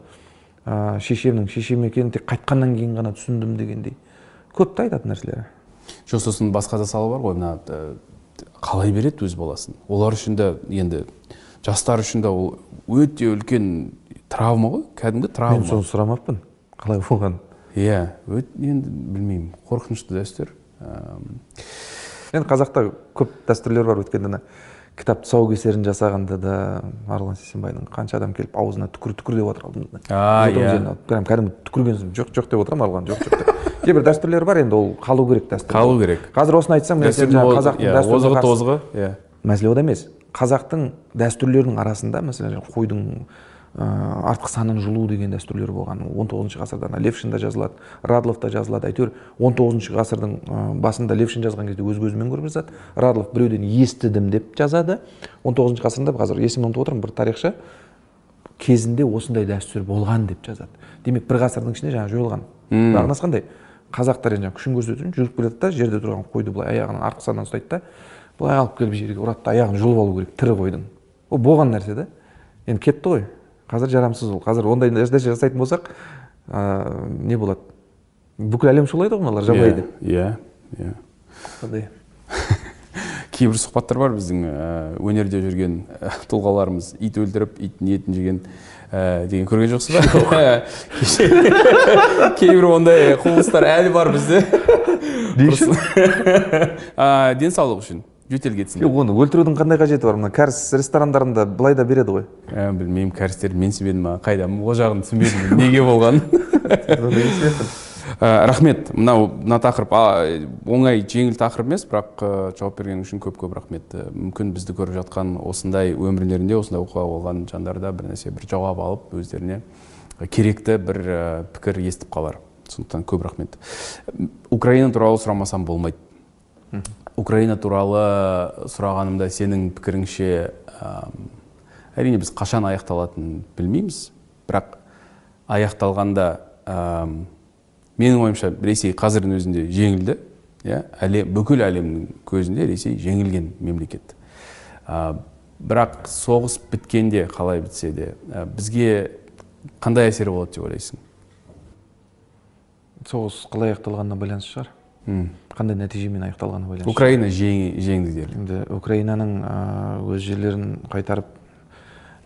Ә, шешемнің шешем екенін тек қайтқаннан кейін ғана түсіндім дегендей. Көп та айтатын нәрселері жоқ сосын басқа да сала бар ғой. Мына қалай береді өз баласын? Олар үшін де енді жастар үшін де ол өте үлкен травма ғой кәдімгі мен травма соны сұрамаппын қалай болғанын. Иә өте енді білмеймін қорқынышты дәстүр. Енді қазақта көп дәстүрлер бар өйткені ана. Кітап тұсаукесерін жасағанда да марғұлан сейсенбайдың қанша адам келіп аузына түкір түкір деп жатыр алдымызда иә. прям кәдімгі түкірген соң жоқ жоқ деп отырамын марғұлан жоқ жоқ деп. Кейбір дәстүрлер бар енді ол қалу керек дәстүр. Қалу керек. Қазір осыны айтсам қазақтың иә, озығы тозығы иә. Мәселе ода емес. Қазақтың дәстүрлерінің арасында мәселен қойдың ә, артқы санын жұлу деген дәстүрлер болған. Он тоғызыншы ғасырда ана левшинда жазылады радловта жазылады. Әйтеуір он тоғызыншы ғасырдың ә, басында левшин жазған кезде өз көзімен көріп жазады радлов біреуден естідім деп жазады. Он тоғызыншы ғасырда қазір есімнен ұмытып отырмын бір тарихшы. Кезінде осындай дәстүр болған деп жазады. Демек бір ғасырдың ішінде жаңағы жойылған. Мағынасы қандай? Қазақтар енді жаңағы күшін көрсету үшін жүріп келеді да жерде тұрған қойды былай аяғының артқы санынан ұстайды да былай алып келіп жерге ұрады да аяғын жұлып алу керек тірі қойдың. Ол болған нәрсе да. Енді кетті ғой. Қазір жарамсыз ол. Қазір ондай нәрсе жасайтын болсақ ә, не болады? Бүкіл әлем шулайды ғой мыналар жабайы деп иә иә. Сондай. Кейбір сұхбаттар бар біздің өнерде жүрген тұлғаларымыз. Ит өлтіріп иттің етін жеген ә, деген көрген жоқсыз ба? Кейбір ондай құбылыстар әлі бар бізде. Денсаулық үшін. Жөтел кетсін жоқ оны өлтірудің қандай қажеті бар? Мына кәріс ресторандарында былай да береді ғой. Ә, білмеймін кәрістерді менсінбедім ма қайдам ол жағын түсінбедім неге болғанын. Ә, рахмет. Мынау мына тақырып оңай жеңіл тақырып емес бірақ жауап берген үшін көп көп рахмет. Мүмкін бізді көріп жатқан осындай өмірлерінде осындай оқиға болған жандар да бір нәрсе бір жауап алып өздеріне керекті бір пікір естіп қалар. Сондықтан көп рахмет. Украина туралы сұрамасам болмайды. Украина туралы сұрағанымда сенің пікіріңше әрине біз қашан аяқталатынын білмейміз. Бірақ аяқталғанда менің ойымша ресей қазірдің өзінде жеңілді иә? Әле, бүкіл әлемнің көзінде ресей жеңілген мемлекет. Бірақ соғыс біткенде қалай бітсе де бізге қандай әсері болады деп ойлайсың? Соғыс қалай аяқталғанына байланысты шығар. Қандай нәтижемен аяқталғанына байланысты. Украина жеңді дерлік енді украинаның өз жерлерін қайтарып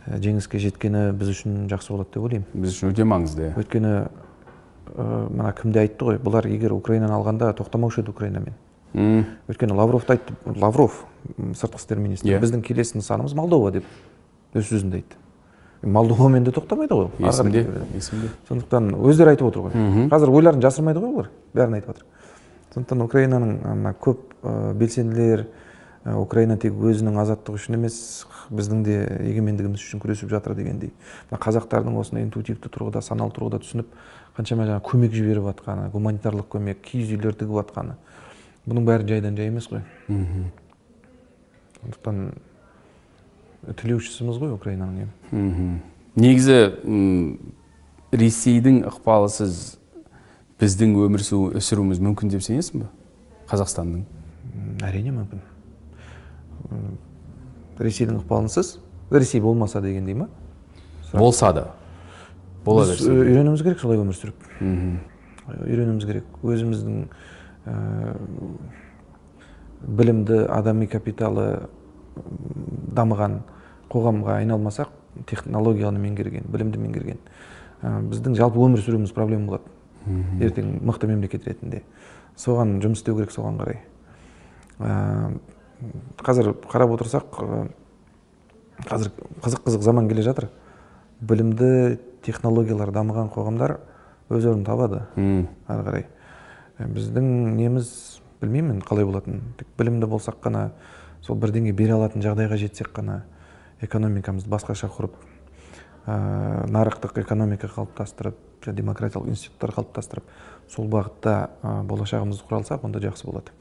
жеңіске жеткені біз үшін жақсы болады деп ойлаймын. Біз үшін өте маңызды иә. Өйткені мына кім де айтты ғой? Бұлар егер украинаны алғанда тоқтамаушы еді украинамен. Өйткені лавров та айтты лавров сыртқы істер министрі yeah. біздің келесі нысанымыз молдова деп өз сөзінде айтты. Молдовамен де тоқтамайды ғой есімде есімде. Сондықтан өздері айтып отыр ғой. Қазір ойларын жасырмайды ғой олар. Бәрін айтып жатыр сондықтан украинаның мына көп белсенділер украина тек өзінің азаттығы үшін емес біздің де егемендігіміз үшін күресіп жатыр дегендей. Мына қазақтардың осындай интуитивті тұрғыда саналы тұрғыда түсініп қаншама жаңағы көмек жіберіп жатқаны гуманитарлық көмек киіз үйлер тігіп жатқаны бұның бәрі жайдан жай емес қой. Сондықтан тілеушісіміз ғой украинаның енді. Негізі ресейдің ықпалысыз біздің өмір сүруіміз мүмкін деп сенесің ба қазақстанның. Әрине мүмкін. Ресейдің ықпалынсыз? Ресей болмаса дегендей ма? Болса да. Бола берсін үйренуіміз керек солай өмір сүріп. Үйренуіміз керек. Өзіміздің білімді адами капиталы дамыған қоғамға айналмасақ технологияны меңгерген білімді меңгерген біздің жалпы өмір сүруіміз проблема болады. Ертең мықты мемлекет ретінде. Соған жұмыс істеу керек соған қарай. Ә, қазір қарап отырсақ қазір қызық қызық заман келе жатыр. Білімді технологиялар дамыған қоғамдар өз орнын табады. Ары қарай. Біздің неміз білмеймін қалай болатынын тек білімді болсақ қана сол бірдеңе бере алатын жағдайға жетсек қана экономикамызды басқаша құрып ә, нарықтық экономика қалыптастырып демократиялық институттар қалыптастырып сол бағытта болашағымызды құра алсақ онда жақсы болады.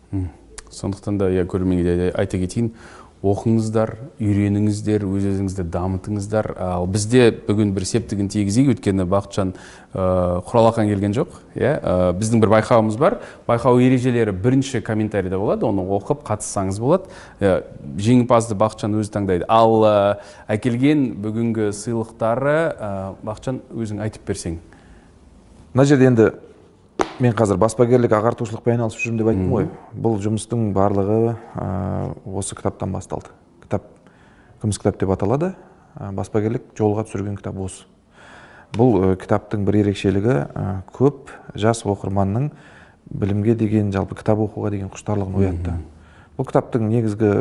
Сондықтан да иә көрерменге айта кетейін оқыңыздар үйреніңіздер өз өзіңізді дамытыңыздар ал бізде бүгін бір септігін тигізейік. Өйткені бақытжан ә, құралақан келген жоқ иә. Ә, біздің бір байқауымыз бар. Байқау ережелері бірінші комментарийде болады. Оны оқып қатыссаңыз болады. Ә, жеңімпазды бақытжан өзі таңдайды. Ал ә, әкелген бүгінгі сыйлықтары ә, бақытжан өзің айтып берсең. Мына жерде енді мен қазір баспагерлік ағартушылықпен айналысып жүрмін деп айттым ғой. Бұл жұмыстың барлығы осы кітаптан басталды. Кітап күміс кітап деп аталады. Баспагерлік жолға түсірген кітап осы. Бұл кітаптың бір ерекшелігі көп жас оқырманның білімге деген жалпы кітап оқуға деген құштарлығын оятты. Бұл кітаптың негізгі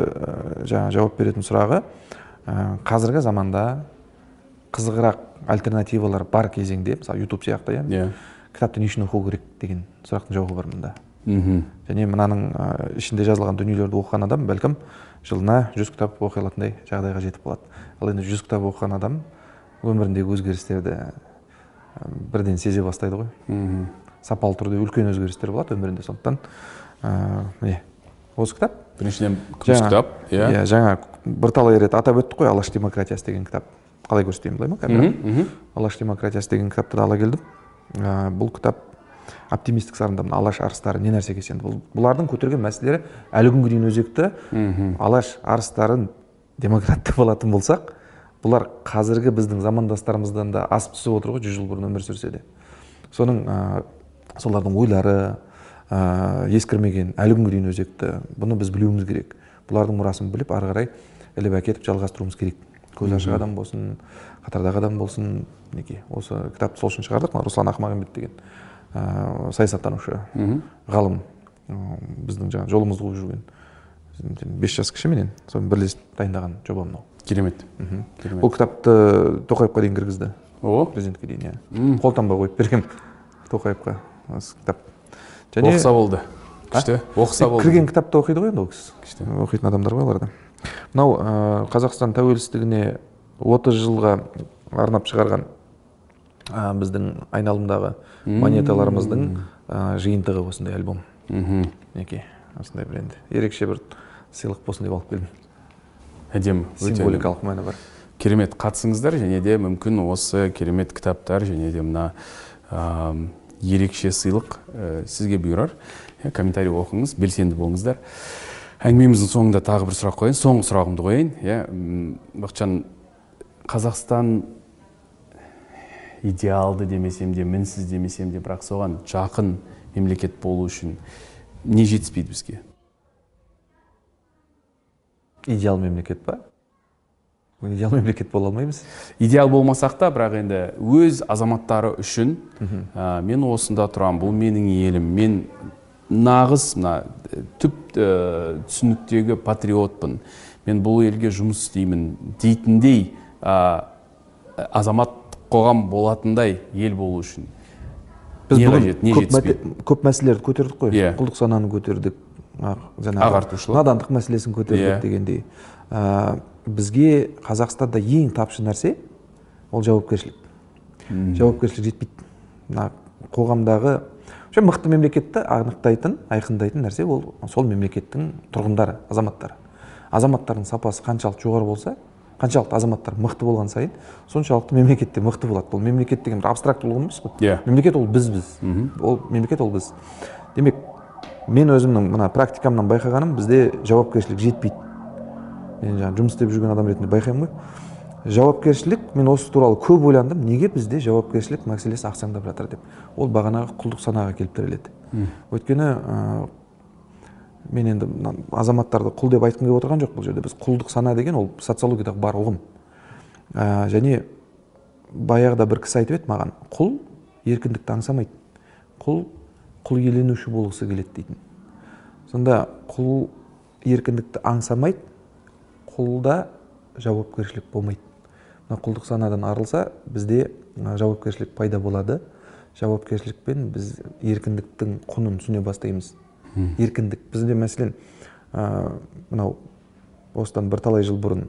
жаңа жауап беретін сұрағы қазіргі заманда қызығырақ альтернативалар бар кезеңде мысалы ютуб сияқты иә? Yeah. кітапты не үшін оқу керек деген сұрақтың жауабы бар мында мхм. Және мынаның ішінде жазылған дүниелерді оқыған адам бәлкім жылына жүз кітап оқи алатындай жағдайға жетіп қалады. Ал енді жүз кітап оқыған адам өміріндегі өзгерістерді бірден сезе бастайды ғой. Мхм. Сапалы түрде үлкен өзгерістер болады өмірінде сондықтан міне осы кітап. Біріншіден күміс кітап иә. иә жаңа бірталай рет атап өттік қой алаш демократиясы деген кітап. Қалай көрсетейін былай ма камера алаш демократиясы деген кітапты да ала келдім. Ә, бұл кітап оптимистік сарындамын алаш арыстары не нәрсеге сенді? Бұл, бұлардың көтерген мәселелері әлі күнге дейін өзекті. Алаш арыстарын демократ деп алатын болсақ бұлар қазіргі біздің замандастарымыздан да асып түсіп отыр ғой жүз жыл бұрын өмір сүрсе де. Соның ә, солардың ойлары ә, ескірмеген әлі күнге дейін өзекті. Бұны біз білуіміз керек. Бұлардың мұрасын біліп ары қарай іліп әкетіп жалғастыруымыз керек. Көзі ашық адам болсын қатардағы адам болсын мінекей осы кітапты сол үшін шығардық. Мына руслан ақмағамбет деген ә, саясаттанушы ғалым ә, біздің жаңағы жолымызды қуып жүрген бес жас кіші менен сонымен бірлесіп дайындаған жоба мынау. Керемет. Бұл кітапты тоқаевқа дейін кіргізді. О! Президентке дейін иә. Қолтаңба қойып бергем тоқаевқа осы кітап. Оқыса болды. Күшті. Оқыса болды. кірген кітапты оқиды ғой енді ол кісі? Күшті. Оқитын адамдар ғой олар да мынау ә, қазақстан тәуелсіздігіне отыз жылға арнап шығарған ә, біздің айналымдағы монеталарымыздың ә, жиынтығы осындай альбом. Мхм. Мінекей осындай бір енді. Ерекше бір сыйлық болсын деп алып келдім. Әдемі символикалық мәні бар. Керемет қатысыңыздар және де мүмкін осы керемет кітаптар және де мына ә, ерекше сыйлық ә, сізге бұйырар. Комментарий оқыңыз белсенді болыңыздар. Әңгімеміздің соңында тағы бір сұрақ қояйын. Соңғы сұрағымды қояйын иә. Бақытжан қазақстан идеалды демесем де мінсіз демесем де бірақ соған жақын мемлекет болу үшін не жетіспейді бізге? Идеал мемлекет па? Идеал мемлекет бола алмаймыз. Идеал болмасақ та бірақ енді өз азаматтары үшін ә, мен осында тұрамын бұл менің елім мен нағыз мына ә, түп ә, түсініктегі патриотпын. Мен бұл елге жұмыс істеймін дейтіндей ә, азамат қоғам болатындай ел болу үшін. Біз бүгін көп, көп мәселелерді көтердік қой. Иә. құлдық сананы көтердік. Жаңағы ағартушылық. надандық мәселесін көтердік Иә. дегендей. Ә, бізге қазақстанда ең тапшы нәрсе ол жауапкершілік. Жауапкершілік жетпейді. Мына қоғамдағы вообще мықты мемлекетті анықтайтын айқындайтын нәрсе ол сол мемлекеттің тұрғындары азаматтары. Азаматтардың сапасы қаншалықты жоғары болса қаншалықты азаматтар мықты болған сайын соншалықты мемлекет те мықты болады. Бұл мемлекет деген бір абстракты ұғым емес қой. Иә. мемлекет ол бізбіз ол мемлекет ол біз. Демек мен өзімнің мына практикамнан байқағаным бізде жауапкершілік жетпейді. Мен жаңағы жұмыс істеп жүрген адам ретінде байқаймын ғой. Жауапкершілік мен осы туралы көп ойландым неге бізде жауапкершілік мәселесі ақсаңдап жатыр деп. Ол бағанағы құлдық санаға келіп тіреледі өйткені ә, мен енді азаматтарды құл деп айтқым келіп отырған жоқ бұл жерде. Біз құлдық сана деген ол социологиядағы бар ұғым. Ә, және баяғыда бір кісі айтып еді маған құл еркіндікті аңсамайды құл құл иеленуші болғысы келеді дейтін сонда құл еркіндікті аңсамайды құлда жауапкершілік болмайды мына құлдық санадан арылса бізде жауапкершілік пайда болады. Жауапкершілікпен біз еркіндіктің құнын түсіне бастаймыз. Еркіндік. Бізде мәселен ә, мынау осыдан бірталай жыл бұрын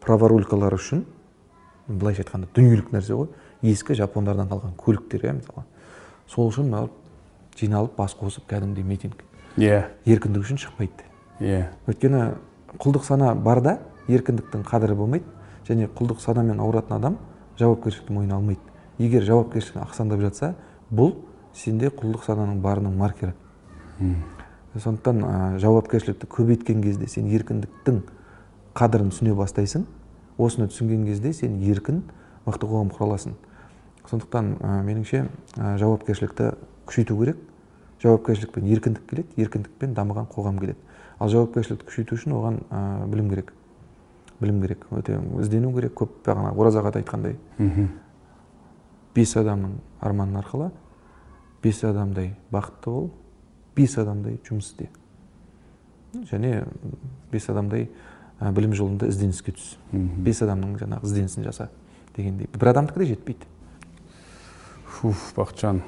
праворулькалар үшін былайша айтқанда дүниелік нәрсе ғой ескі жапондардан қалған көліктер иә мысалы. Сол үшін мынау жиналып бас қосып кәдімгідей митинг. Иә. Еркіндік үшін шықпайды. Иә. Өйткені құлдық сана барда еркіндіктің қадірі болмайды және құлдық санамен ауыратын адам жауапкершілікті мойнына алмайды. Егер жауапкершілік ақсаңдап жатса бұл сенде құлдық сананың барының маркері. Сондықтан ә, жауапкершілікті көбейткен кезде сен еркіндіктің қадірін түсіне бастайсың. Осыны түсінген кезде сен еркін мықты қоғам құра аласың сондықтан ә, меніңше ә, жауапкершілікті күшейту керек. Жауапкершілікпен еркіндік келеді еркіндікпен дамыған қоғам келеді. Ал жауапкершілікті күшейту үшін оған ә, білім керек. Білім керек өте іздену керек көп бағана оразағат айтқандай. Бес адамның арманы арқылы бес адамдай бақытты бол бес адамдай жұмыс істе. Және бес адамдай ә, білім жолында ізденіске түс. Бес адамның жаңағы ізденісін жаса дегендей. Бір адамдікі де жетпейді. Уф бақытжан.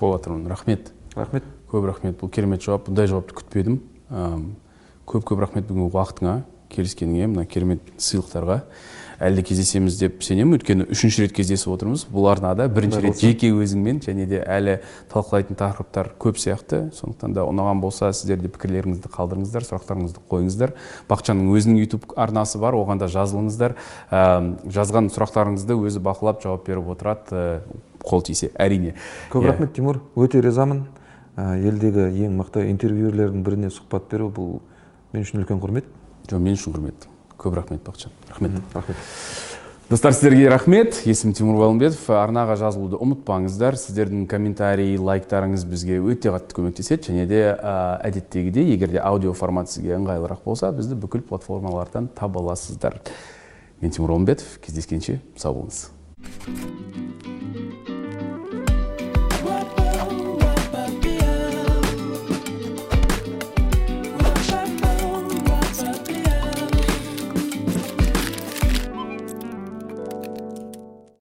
Болып жатырмын рахмет. Рахмет. Көп рахмет. Бұл керемет жауап бұндай жауапты күтпедім. Көп көп рахмет бүгінгі уақытыңа келіскеніңе мына керемет сыйлықтарға. Әлі де кездесеміз деп сенемін. Өйткені үшінші рет кездесіп отырмыз. Бұл арнада бірінші рет жеке өзіңмен және де әлі талқылайтын тақырыптар көп сияқты. Сондықтан да ұнаған болса сіздер де пікірлеріңізді қалдырыңыздар сұрақтарыңызды қойыңыздар. Бақытжанның өзінің ютуб арнасы бар оған да жазылыңыздар. Жазған сұрақтарыңызды өзі бақылап жауап беріп отырады қол тисе. Әрине. Көп Иә. рахмет тимур. Өте ризамын. Елдегі ең мықты интервьюерлердің біріне сұхбат беру бұл мен үшін үлкен құрмет. Жоқ мен үшін құрмет. Көп рахмет бақытжан. Рахмет. Рахмет. Достар сіздерге рахмет. Есімім тимур балымбетов арнаға жазылуды ұмытпаңыздар. Сіздердің комментарий лайктарыңыз бізге өте қатты көмектеседі. Және де ә, әдеттегідей егер де аудио формат сізге ыңғайлырақ болса бізді бүкіл платформалардан таба аласыздар. Мен тимур балымбетов кездескенше сау болыңыз.